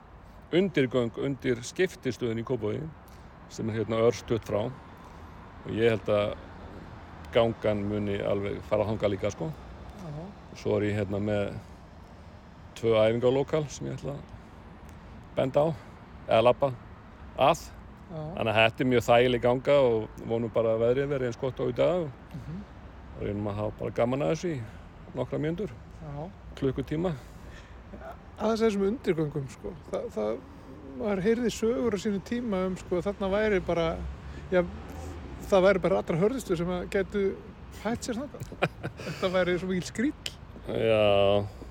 undirgöng undir skiptistöðin í Kópaví sem er hérna örstuðt frá. Og ég held að gangan muni alveg fara að hanga líka sko. Svo er ég hérna með tvö æfingalokal sem ég ætla að benda á eða lappa að. Þannig að þetta er mjög þægileg ganga og vonum bara að veðrið verið eins gott á í dag. Og Mhm. reynum að hafa bara gaman að þessu í nokkra mjöndur. Klukkutíma Aðeins þessum undirgöngum, sko. Þa, það, maður heyrði sögur á sínu tíma um, sko, þarna væri bara, já, það væri bara allra hörðustu sem að getu hætt sér þangað. Þetta væri svo mikil skrýll. Já,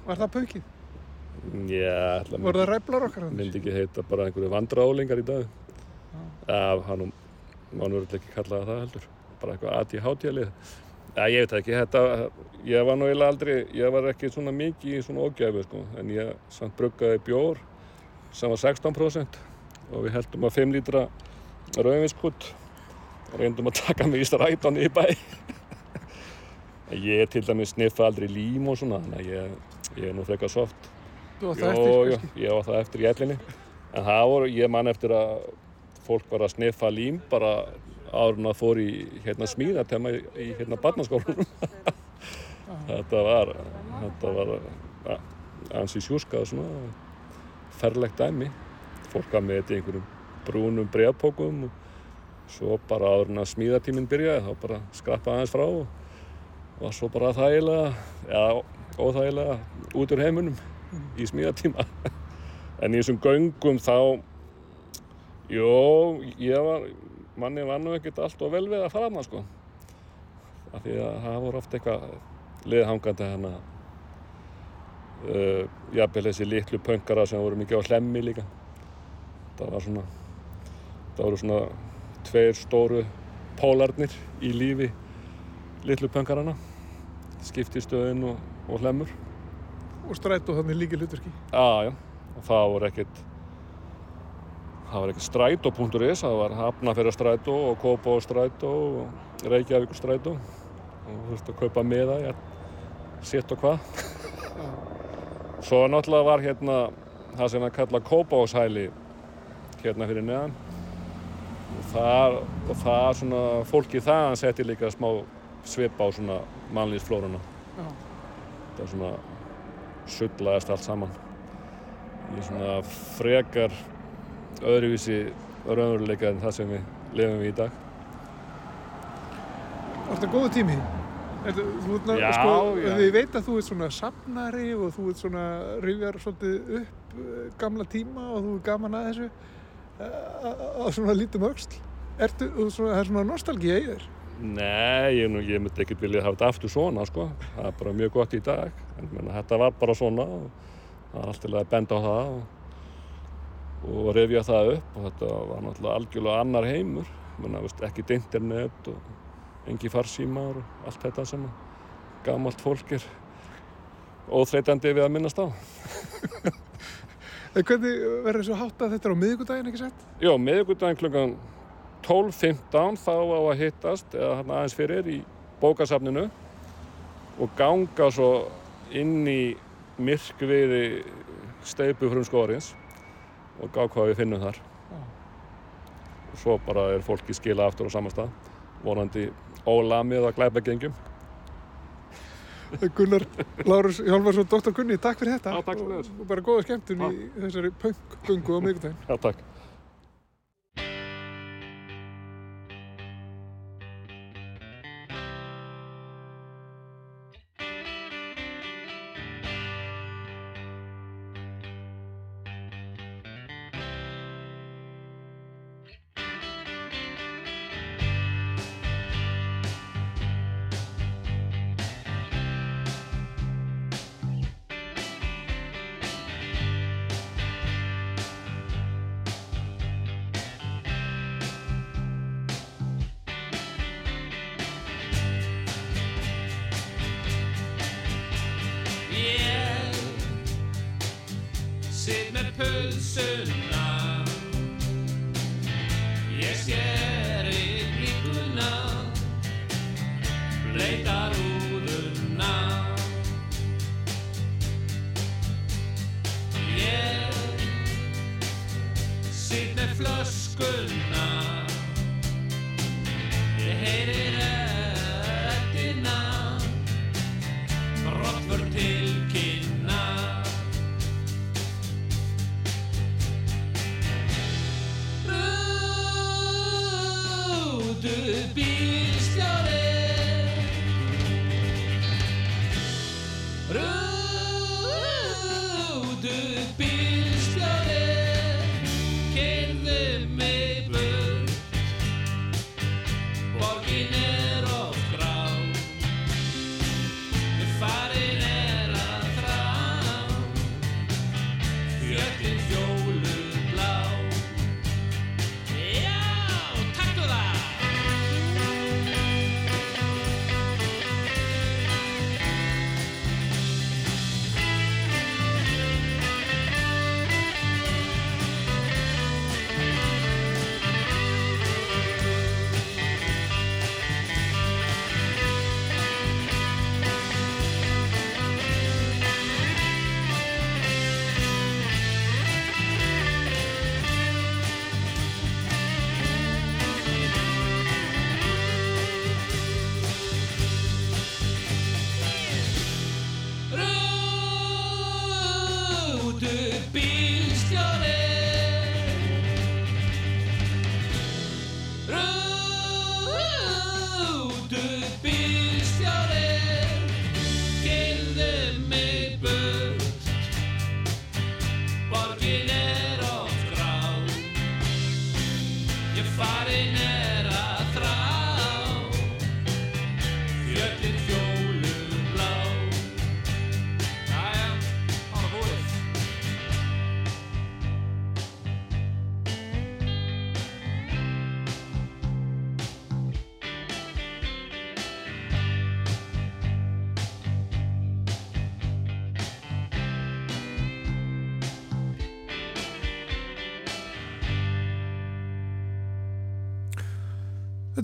Var það ég ætla Voru það ræflar okkar hann? myndi ekki heita bara einhverju vandraálingar í dag Já, hann má nú örugglega ekki kalla það heldur bara eitthvað ADHD-lið Já, ég veit ekki, þetta ég var nú eiginlega aldrei, ég var ekki svona mikið í svona ógæfu, sko, en ég samt bruggaði bjór sem var 16% og við heldum að 5 lítra rauðvinskút. Og reyndum að taka mig í strætónu í bæ. Ég til dæmis sniffa aldrei lím og svona, þannig að ég, ég er nú frekar soft. Þú var Jó, það eftir, jó, kannski. ég var það eftir í ellinni. En það voru, ég man eftir að fólk var að sniffa lím bara áður en að fór í hérna smíðatema í, í hérna barnaskólanum. þetta var, þetta var ansi sjúskað svona ferlegt dæmi. Fólk var með þetta í einhverjum brúnum breyðpókum og svo bara áður en að smíðatíminn byrjaði þá bara skrappaði aðeins frá og var svo bara þægilega, eða óþægilega út úr heiminum í smíðatíma en í þessum göngum þá jó, ég var manni var nú ekkert allt og vel við að fara þarna sko. Af því að það voru oft eitthvað liðhangandi hérna uh, jafnvel þessi litlu pöngara sem voru mikið á hlemmi líka. Það var svona það voru svona tveir stóru pólarnir í lífi litlu pöngarana skiptistöðin og, og hlemmur Og strætó þannig líki hlutverki. Já, og það voru ekkert það var ekkert strætó.is það var Hafnafjörða strætó og Kópá strætó og Reykjavíkur strætó og þú veist að kaupa miða í sitt og hvað. Svo náttúrulega var hérna það sem að kalla Kópáshæli hérna fyrir neðan. Og það, og það svona fólki þaðan setti líka smá svip á svona mannlýsflóruna Já. það svona sullaðist allt saman í svona frekar öðruvísi raunveruleika en það sem við lifum við í dag þetta góðu tími? Ertu, þú Já, sko, já. Ég veit að þú ert svona safnari og þú ert svona rifjar svolítið upp eh, gamla tíma og þú er gaman að þessu eh, á svona lítum öxl. Ertu, svona, það er svona nostalgía í þér. Nei, ég, nú, ég myndi ekkert vilja hafa þetta aftur svona sko. það er bara mjög gott í dag en menna, þetta var bara svona og það er alltaf að benda á það og, og rifja það upp. Og þetta var náttúrulega algjörlega annar heimur. Menna, veist, ekkert internet og engi farsímar og allt þetta sem gamalt fólk er óþreytandi við að minnast á. En hvernig verður þessu hátt að þetta er á miðvikudaginn ekki sett? Já, miðvikudaginn klukkan 12.15 þá á að hittast eða hann aðeins fyrir í bókasafninu og ganga svo inn í myrkviði steipu frum skórins og gá hvað við finnum þar. Já. Og svo bara er fólki skila aftur á sama stað, vonandi ólamið að glæpa gengjum. Gunnar Lárus Hjálmarsson, Dr. Gunni, takk fyrir þetta. Já, takk fyrir Og, og bara góða skemmtun í þessari punk-gungu á miðvikudaginn. Já,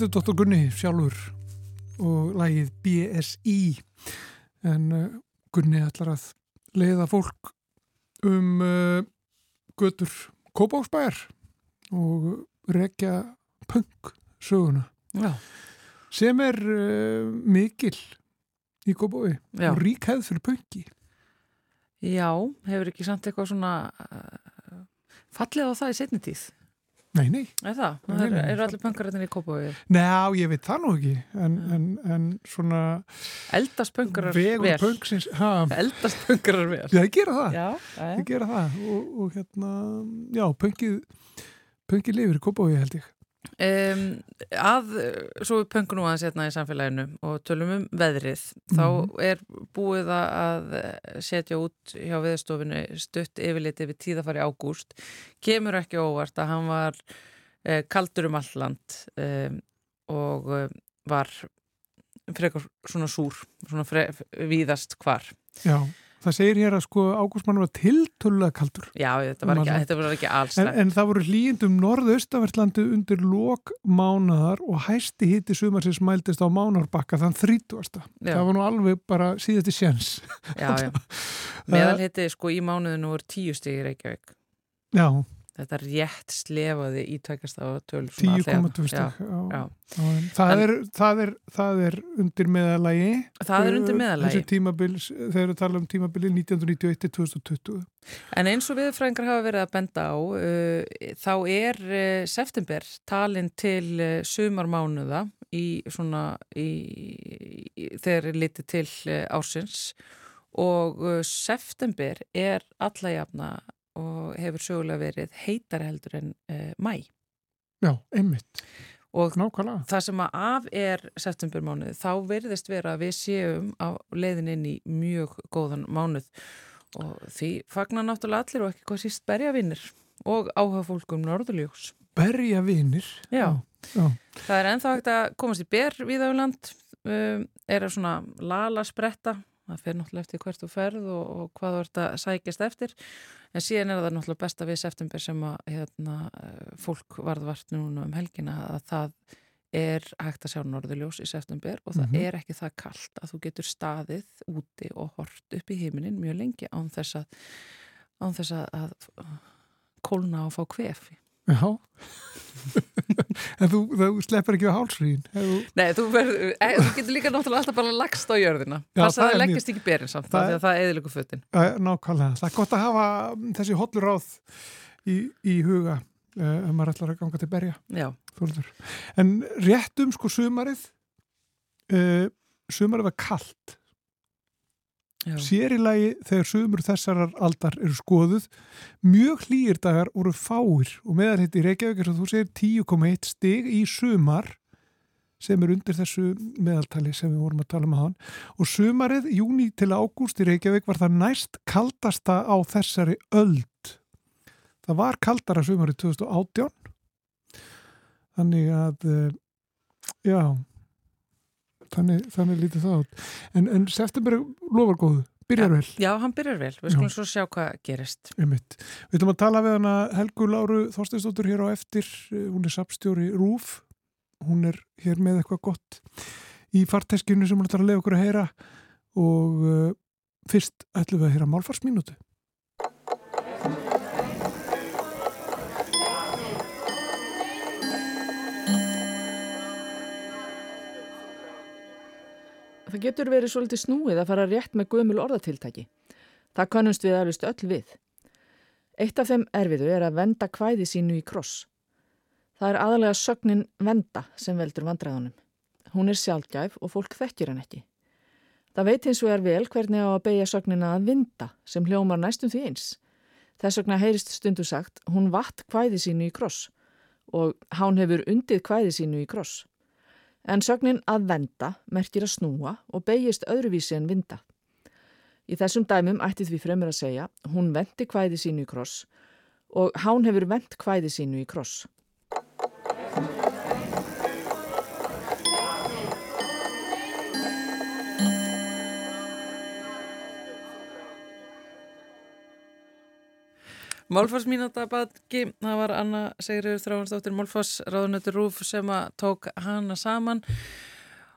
Er Dr. Gunni sjálfur og lagið BSI en uh, Gunni ætlar að leiða fólk um uh, götur Kópásbæjar og rekja punk söguna Já, sem er uh, mikil í Kópái og rík hefð fyrir punki Já, hefur ekki samt eitthvað svona fallið á það í setni tíð? Nei, nei, Er það? Nei, það nei, eru, fall- allir pönkarættinir í Kópavögi? Ná, ég veit það nú ekki en, en, en svona Eldast pönkarar vegur vel? punksins ha, Eldast pönkarar vel? Já, ég gera það Já, já, Ég gera það og, og hérna, já, punkið punkið lifir í Kópavogi held ég Um, að, uh, svo við pönkum nú aðeins hérna í samfélaginu og tölum um veðrið, þá Mhm. er búið að- að setja út hjá veðstofinu stutt yfirliti við tíðafari ágúst. Kemur ekki óvart að hann var uh, kaldur um alland um, og var frekar svona súr svona fre, víðast hvar. Já, það segir hér að sko ágústmann var tiltölulega kaldur Já, þetta var Um ekki, þetta var ekki alls en, en það voru hlýjendum norðaustavertlandi undir lok mánaðar og hæsti hitti sumarsins mældist á mánarbakka þann 30. Já. Það var nú alveg bara síðasti sjens Já, já. Meðalhiti sko í mánuðinu voru tíu stig í Reykjavík Já, Þetta rétt slefaði í tækast á töl 10,2 Já, stig Já, já. já. Það, það, það er undir meðalagi Það er undir Uh, meðalagi þegar við tala um tímabili 1991-2020 En eins og viðfræðingar hafa verið að benda á uh, þá er uh, september talin til uh, sumarmánuða í svona í, í, þegar er litið til ársins. Og september er alla jafna og hefur sögulega verið heitari heldur en uh, mæ Já, einmitt, og nákvæmlega það sem að af er septembermánuð þá verðist vera að við séum á leiðin inn í mjög góðan mánuð og því fagnar náttúrulega allir og ekki hvað síst berjavinnir og áhuga fólkum norðurljós. Berja vinir Já. já. Það er ennþá hægt að komast í ber við á land, um, er að svona lala spretta það fer náttúrulega eftir hvert þú ferð og, og hvað þú ert að sækjast eftir en síðan er það náttúrulega besta við september sem að hérna, eh, fólk varðvart núna um helgina að það er hægt að sjá norðurljós í september og það Mhm. er ekki það kalt að þú getur staðið úti og hort upp í heiminin mjög lengi án þess að, án þess að, að kólna og fá kvefi. Já. en þú, þú sleppur ekki á hálsríðin. Þú, Nei, þú, verð, e, þú getur líka náttúrulega alltaf bara lagst á jörðina. Það að er það leggist ekki berin samt, það það, er- það eðilegu fötin. nákvæmlega. Það er gott að hafa þessi hollur ráð í, í huga uh, ef maður ætlar að ganga til berja. En rétt um sko sumarið, uh, sumarið var kalt. Já. Sér í lagi þegar sumur þessarar aldar eru skoðuð, mjög hlýir dagar voru fáir og meðal hitt í Reykjavík er að þú segir 10,1 stig í sumar sem er undir þessu meðaltali sem við vorum að tala um að hann og sumarið, júni til ágúst í Reykjavík var það næst kaldasta á þessari öld. Það var kaldara sumarið 2018 þannig að eh, já þannig, þannig lítið það át en, en september lofar góðu byrjar vel, Já, hann byrjar vel. Við Já. skulum svo sjá hvað gerist. einmitt. Við ætlum að tala við hana Helgu Láru Þorsteinsdóttur hér á eftir, Eh, hún er sapstjóri RÚF, hún er hér með eitthvað gott í farteskinu sem hún ætlar að leiða okkur að heyra. Og uh, fyrst ætlum við að heyra málfarsmínútu Það getur verið svolítið snúið að fara rétt með gömul orðatiltæki. Það kannumst við eflust öll við. Eitt af þeim erfiðu er að venda kvæði sínu í kross. Það er aðalega sögnin venda sem veldur vandræðunum. Hún er sjálfgæf og fólk þekkir hann ekki. Það veit hins vegar vel hvernig á að beigja sögnina að vinda sem hljómar næstum því eins. Þess vegna heyrist stundu sagt hún vatt kvæði sínu í kross og hán hefur undið kvæði sínu í kross. En sögnin að venda merkir að snúa og beigist öðruvísi en vinda. Í þessum dæmum ætti því fremur að segja hún vendi kvæði sínu í kross og hán hefur vend kvæði sínu í kross. Málfarsmínata badgi, það var Anna Sigriður Þráhansdóttir Málfars ráðunötur Rúf sem að tók hana saman.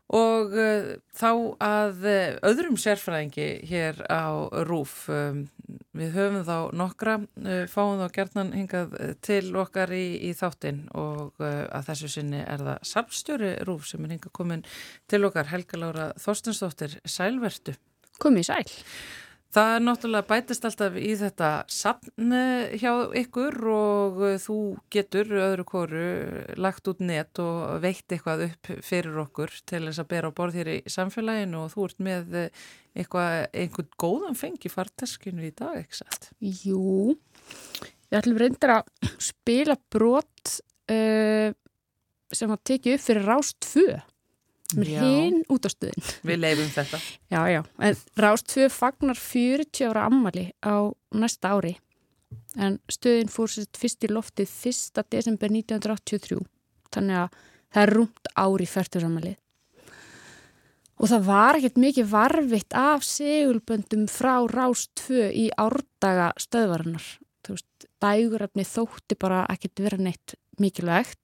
Og uh, þá að uh, öðrum sérfræðingi hér á Rúf um, við höfum þá nokkra uh, fáum þá gertnan hingað til okkar í, í þáttinn og uh, að þessu sinni er það salpstjóri Rúf sem er hingað komin til okkar Helga Lára Þorstensdóttir Sælvertu Komið sæl. Það er náttúrulega bætist alltaf í þetta sapn hjá ykkur og þú getur öðru kóru lagt út net og veitt eitthvað upp fyrir okkur til þess að bera á borð hér í samfélaginu og þú ert með eitthvað, einhvern góðan fengi farteskinu í dag, ekki satt? Jú, við ætlum reyndar að spila brot uh, sem að tekið upp fyrir Rást 2 Já. hinn út á stöðin. Við leifum þetta. Já, já, en Rást 2 fagnar 40 ára ammali á næsta ári en stöðin fór sér fyrst í loftið 1. desember 1983 þannig að það er rúmt ári færtursammalið. Og það var ekkert mikið varfitt af segulböndum frá Rás 2 í árdaga stöðvarinnar. Dægurefni þótti bara ekkert vera neitt mikilvægt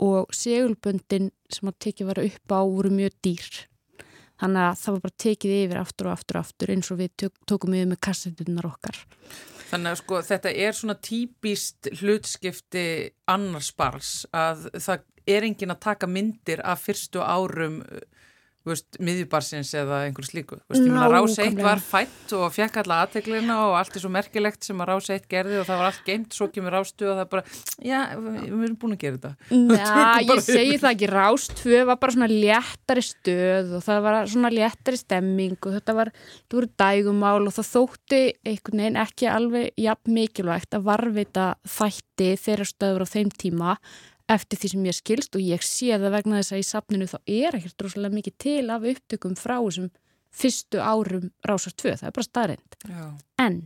og segulböndin sem að tekið var upp á voru mjög dýr. Þannig að það var bara tekið yfir aftur og aftur og aftur eins og við tök, tókum yfir með kassetunar okkar. Þannig að sko þetta er svona típist hlutskipti annars bars að það er engin að taka myndir af fyrstu árum miðjubarsins eða einhverju slíku. Rás 1 Nákvæmlega. var fætt og fekk alla aðteglina og allt er svo merkilegt sem að Rás 1 gerði og það var allt geimt, svo kemur Rás 2 og það er bara, já, við erum búin að gera þetta. Já, ég segi það ekki, Rást 2 var bara svona léttari stöð og það var svona léttari stemming og þetta var, þetta voru dægumál og það þótti einhvern veginn ekki alveg jafn mikilvægt að varvita þætti þeirra stöður á þeim tíma eftir því sem ég skilst og ég sé það vegna þess að í safninu þá er ekkert rosalega mikið til af upptökum frá þessum fyrstu árum Rásar 2, það er bara staðreind. Já. En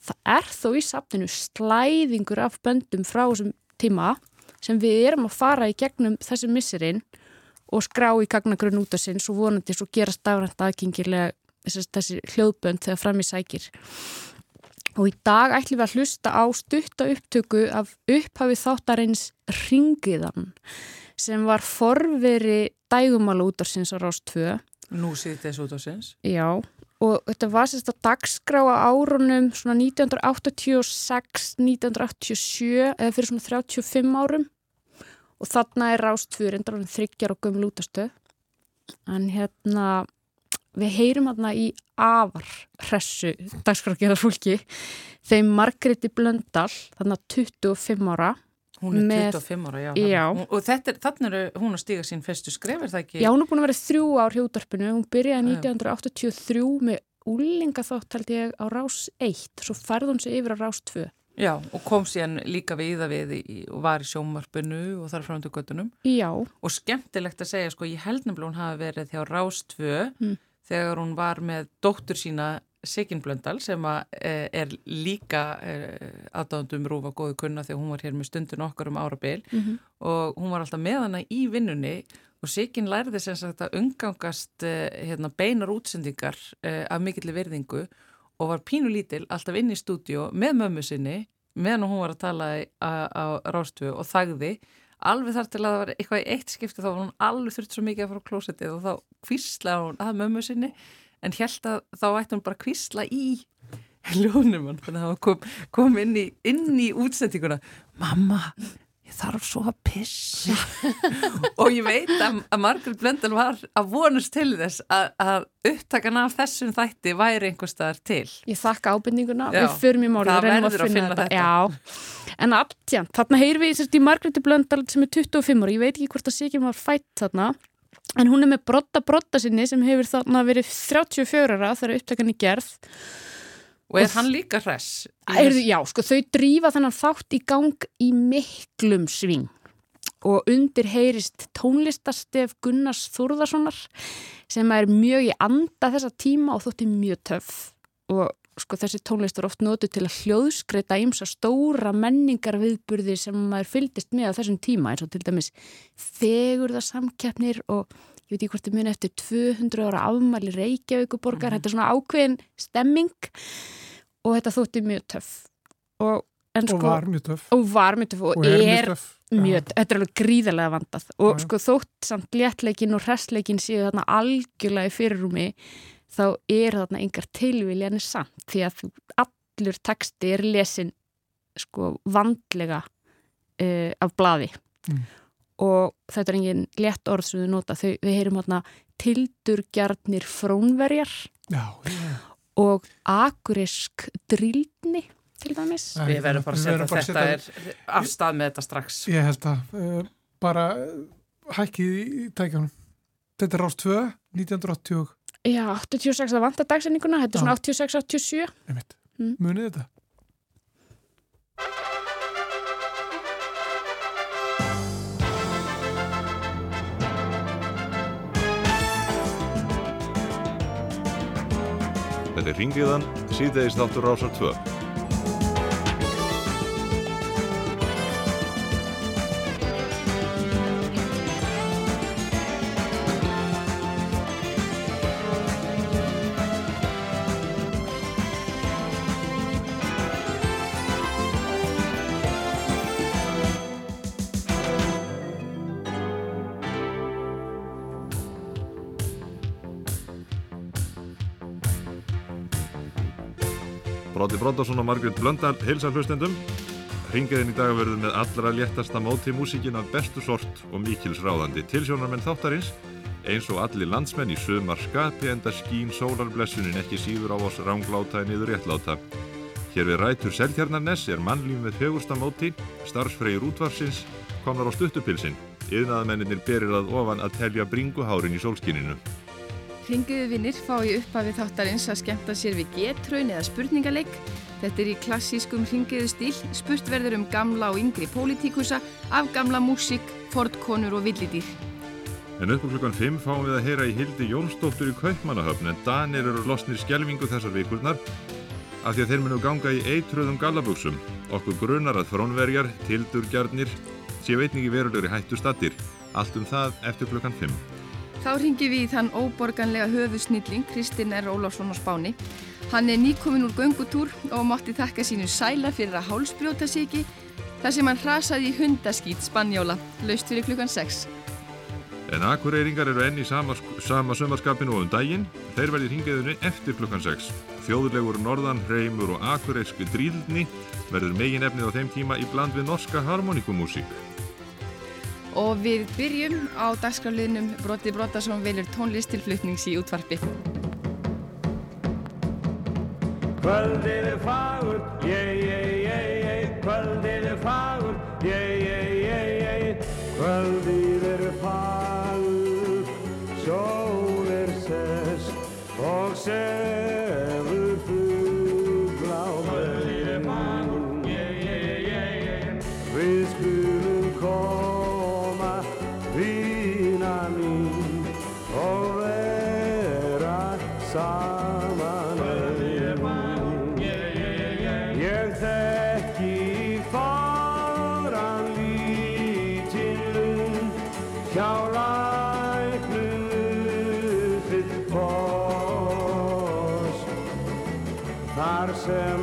það er þó í safninu slæðingur af böndum frá þessum tíma sem við erum að fara í gegnum þessi misserinn og skrá í gagnagrunn út af sinns og vonandi svo gera stafrænt aðgengilega þessi hljóðbönd þegar fram í sækir og í dag ætlum við að hlusta á stutta upptöku af upphafi þáttarins Ringiðan sem var forveri dægumála útarsins á Rás 2 Nú sýtt þessu út á sinns. Já, og þetta var sérst að dagskrá á árunum svona 1986, 1987 eða fyrir svona 35 árum. Og þarna er rástfjör endar hann þryggjar og gömul útastöð en hérna við heyrum hérna í afar hressu dagskrákjara fólki þeim Margréti Blöndal þarna 25 ára Hún er Með- 25 ára, já. Já. Hún, og er, þannig er hún að stíga sín fyrstu skref, er það ekki? Já, hún er búin að vera þrjú ár hjá útarpinu. Hún byrjaði Já. 1983 með úlinga þátt held ég á rás 1, svo færði hún sig yfir á rás 2. Já, og kom síðan líka við í það við og var í sjómarpinu og þar fram til göttunum. Já, Og skemmtilegt að segja, sko, ég held nefnilega hún hafi verið hjá Rástvö Mm. Þegar hún var með dóttur sína Sigyn Blöndal sem e, er líka e, aðdáðandum rúfa góðu kunna þegar hún var hér með stundin okkar um árabil Mhm. og hún var alltaf með hana í vinnunni og Sigyn lærði sem sagt að umgangast e, hérna, beinar útsendingar af mikilli verðingu og var pínulítil alltaf inn í stúdíu með mömmu sinni meðan hún var að tala á, á Rástvö og þagði alveg þar til að það var eitthvað í eitt skipti þá var hún alveg þurft svo mikið að fara á klósettið og þá kvíslaði hún að mömmu sinni en held að þá ætti hún bara kvísla í ljónum hann þannig að það kom, kom inn, í, inn í útsendinguna mamma, ég þarf svo að pissa og ég veit að, að Margaret Blöndal var að vonast til þess að, að upptakan af þessum þætti væri einhver staðar til ég þakka ábendinguna. Já, Við förum í málið, það verður að finna þetta. Já, en aftján, þarna heyrum við í Margréti Blöndal sem er 25 ára. Ég veit ekki hvort að Sigjum var fætt þarna. En hún er með brotta brotta sinni sem hefur þarna verið 34 ára þegar upptakan í gerð. Og er hann líka hress? Heyrðu, já, sko, þau drífa þennan þátt í gang í miklum sving. Og undir heyrist tónlistastef Gunnars Þórðarssonar sem er mjög í anda þessa tíma og þótti mjög töff. Og sko þessi tónlist er oft notu til að hljóðskreita ímsa stóra menningar viðburði sem maður fylgdist með á þessum tíma eins og til dæmis fegurðarsamkeppnir og ég veit ekki hvort þið muni eftir 200 ára afmæli Reykjavíkuborgar, þetta er svona ákveðin stemming og þetta þótti mjög töff. Og, en, og sko, var mjög töff. Og var mjög töff og, og er mjög er töff. mjög, þetta er alveg gríðarlega vandað. Og já. sko þótt samt léttleikin og hressleikin séu þarna algjörlega í fyrirrúmi þá er þarna engar tilviljanir samt því að allur texti er lesin sko vandlega uh, af blaði. Mm. Og þetta er engin létt orð sem við nota, þau, við heyrum þarna tildurgjarnir frónverjar já, já. og akurisk drýlni til dæmis Við verðum bara að setja bara að þetta setja- er afstað með þetta strax. Ég held að uh, bara uh, hækkið í, tækjanum. Þetta er rást 2, 1980, Já, 86, það vantar dagsendinguna, þetta er svona 86-87 einmitt. Mm. Munið þetta? Er Ringiðan, síðdeis þáttur rásar 2. Bróti Bróndásson og Margrét Blöndal heilsa hlustendum. Ringiðin í dag verður með allra léttasta móti músíkin af bestu sort og mikils ráðandi tilsjónarmenn þáttarins eins og allir landsmenn í sömar skapi enda skín sólarblessunin ekki síður á oss rángláta en yður réttláta. Hér við rætur Seltjarnarnes er mannlíf með fegursta móti, starfsfreyir útvarsins, komnar á stuttupilsin. Yðnaðamenninir berir að ofan að telja bringuhárin í sólskininu. Ringuðu vinnir fá í upphafi þáttarins að skemmta sér við getraun eða spurningaleik. Þetta er í klassískum ringuðu stíl, spurt verður um gamla og yngri pólitíkusa, af gamla músík, fordkonur og villidýr. En upp á klukkan 5 fáum við að heyra í Hildi Jónsdóttur í Kaupmannahöfn en Danir eru losnir skjelvingu þessar vikurnar af því að þeir munu ganga í eitruðum gallabuxum. Okkur grunar að frónverjar, tildurgjarnir, séu einningi verulegri hættu stattir. Allt um það eftir klukkan 5. Þá ringi við í þann óborganlega höfusnilling Kristinn R. Ólafsson á Spáni. Hann er nýkomin úr göngutúr og mátti þakka sínu sæla fyrir að hálsbrjóta ekki þar sem hann hrasaði í hundaskýt Spanjóla, laust fyrir klukkan 6. En akureyringar eru enn í sama, sama sömarskapinu og um daginn. Þeir verði hringiðunni eftir klukkan 6. Þjóðulegur norðan, hreimur og akureyrsku dríldni verður megin efnið á þeim tíma í bland við norska harmonikumúsík. Og við byrjum á dagskrafliðnum Broti Brotarsson velur tónlist til flutnings í útvarpi. Kvöldið er fagur, ég, ég, ég, ég, kvöldið er fagur, ég, ég, ég, ég, kvöldið er fagur, sól er sest og sefur Þar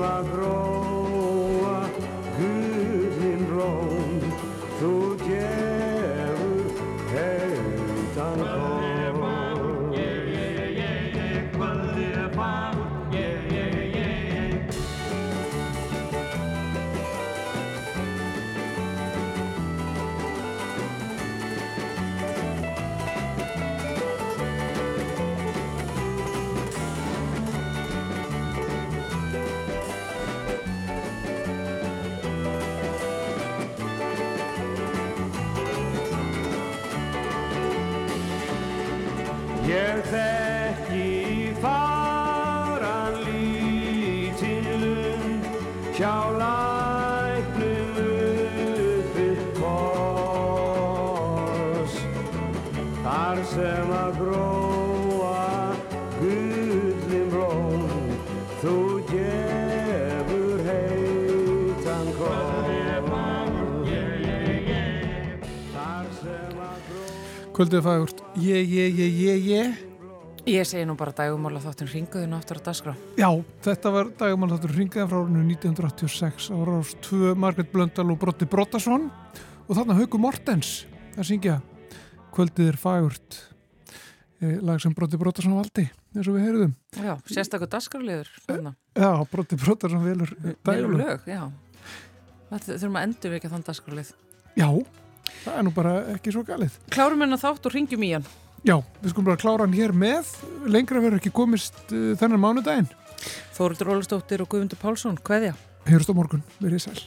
Kvöldið fagurt, ég, ég, ég, ég, ég. Ég segi nú bara dægumála þáttin ringuðinu aftur að dagskrá. Já, þetta var dagumál þáttur ringaði frá árinu 1986 á rás 2 Margret Blöndal og Brotti Brottason og þarna Hauku Mortens að syngja Kvöldið er fagurt eh, lag sem Brotti Brottason valdi eins og við heyrðum. Já, sérstaklega dagskrafliður. þarna. Já, Brotti Brottason velur eh, Velur lög, já. Þurfum að endur ekki þann dagskraflið. Já, það er nú bara ekki svo galið. Klárum hennar þátt og ringjum í hann. Já, við skulum bara klára hann hér með lengra verður ekki komist uh, þennan mánudaginn. Þórildur Ólastóttir og Guðmundur Pálsson, hveðja? Heyrst á morgun, verið sæl.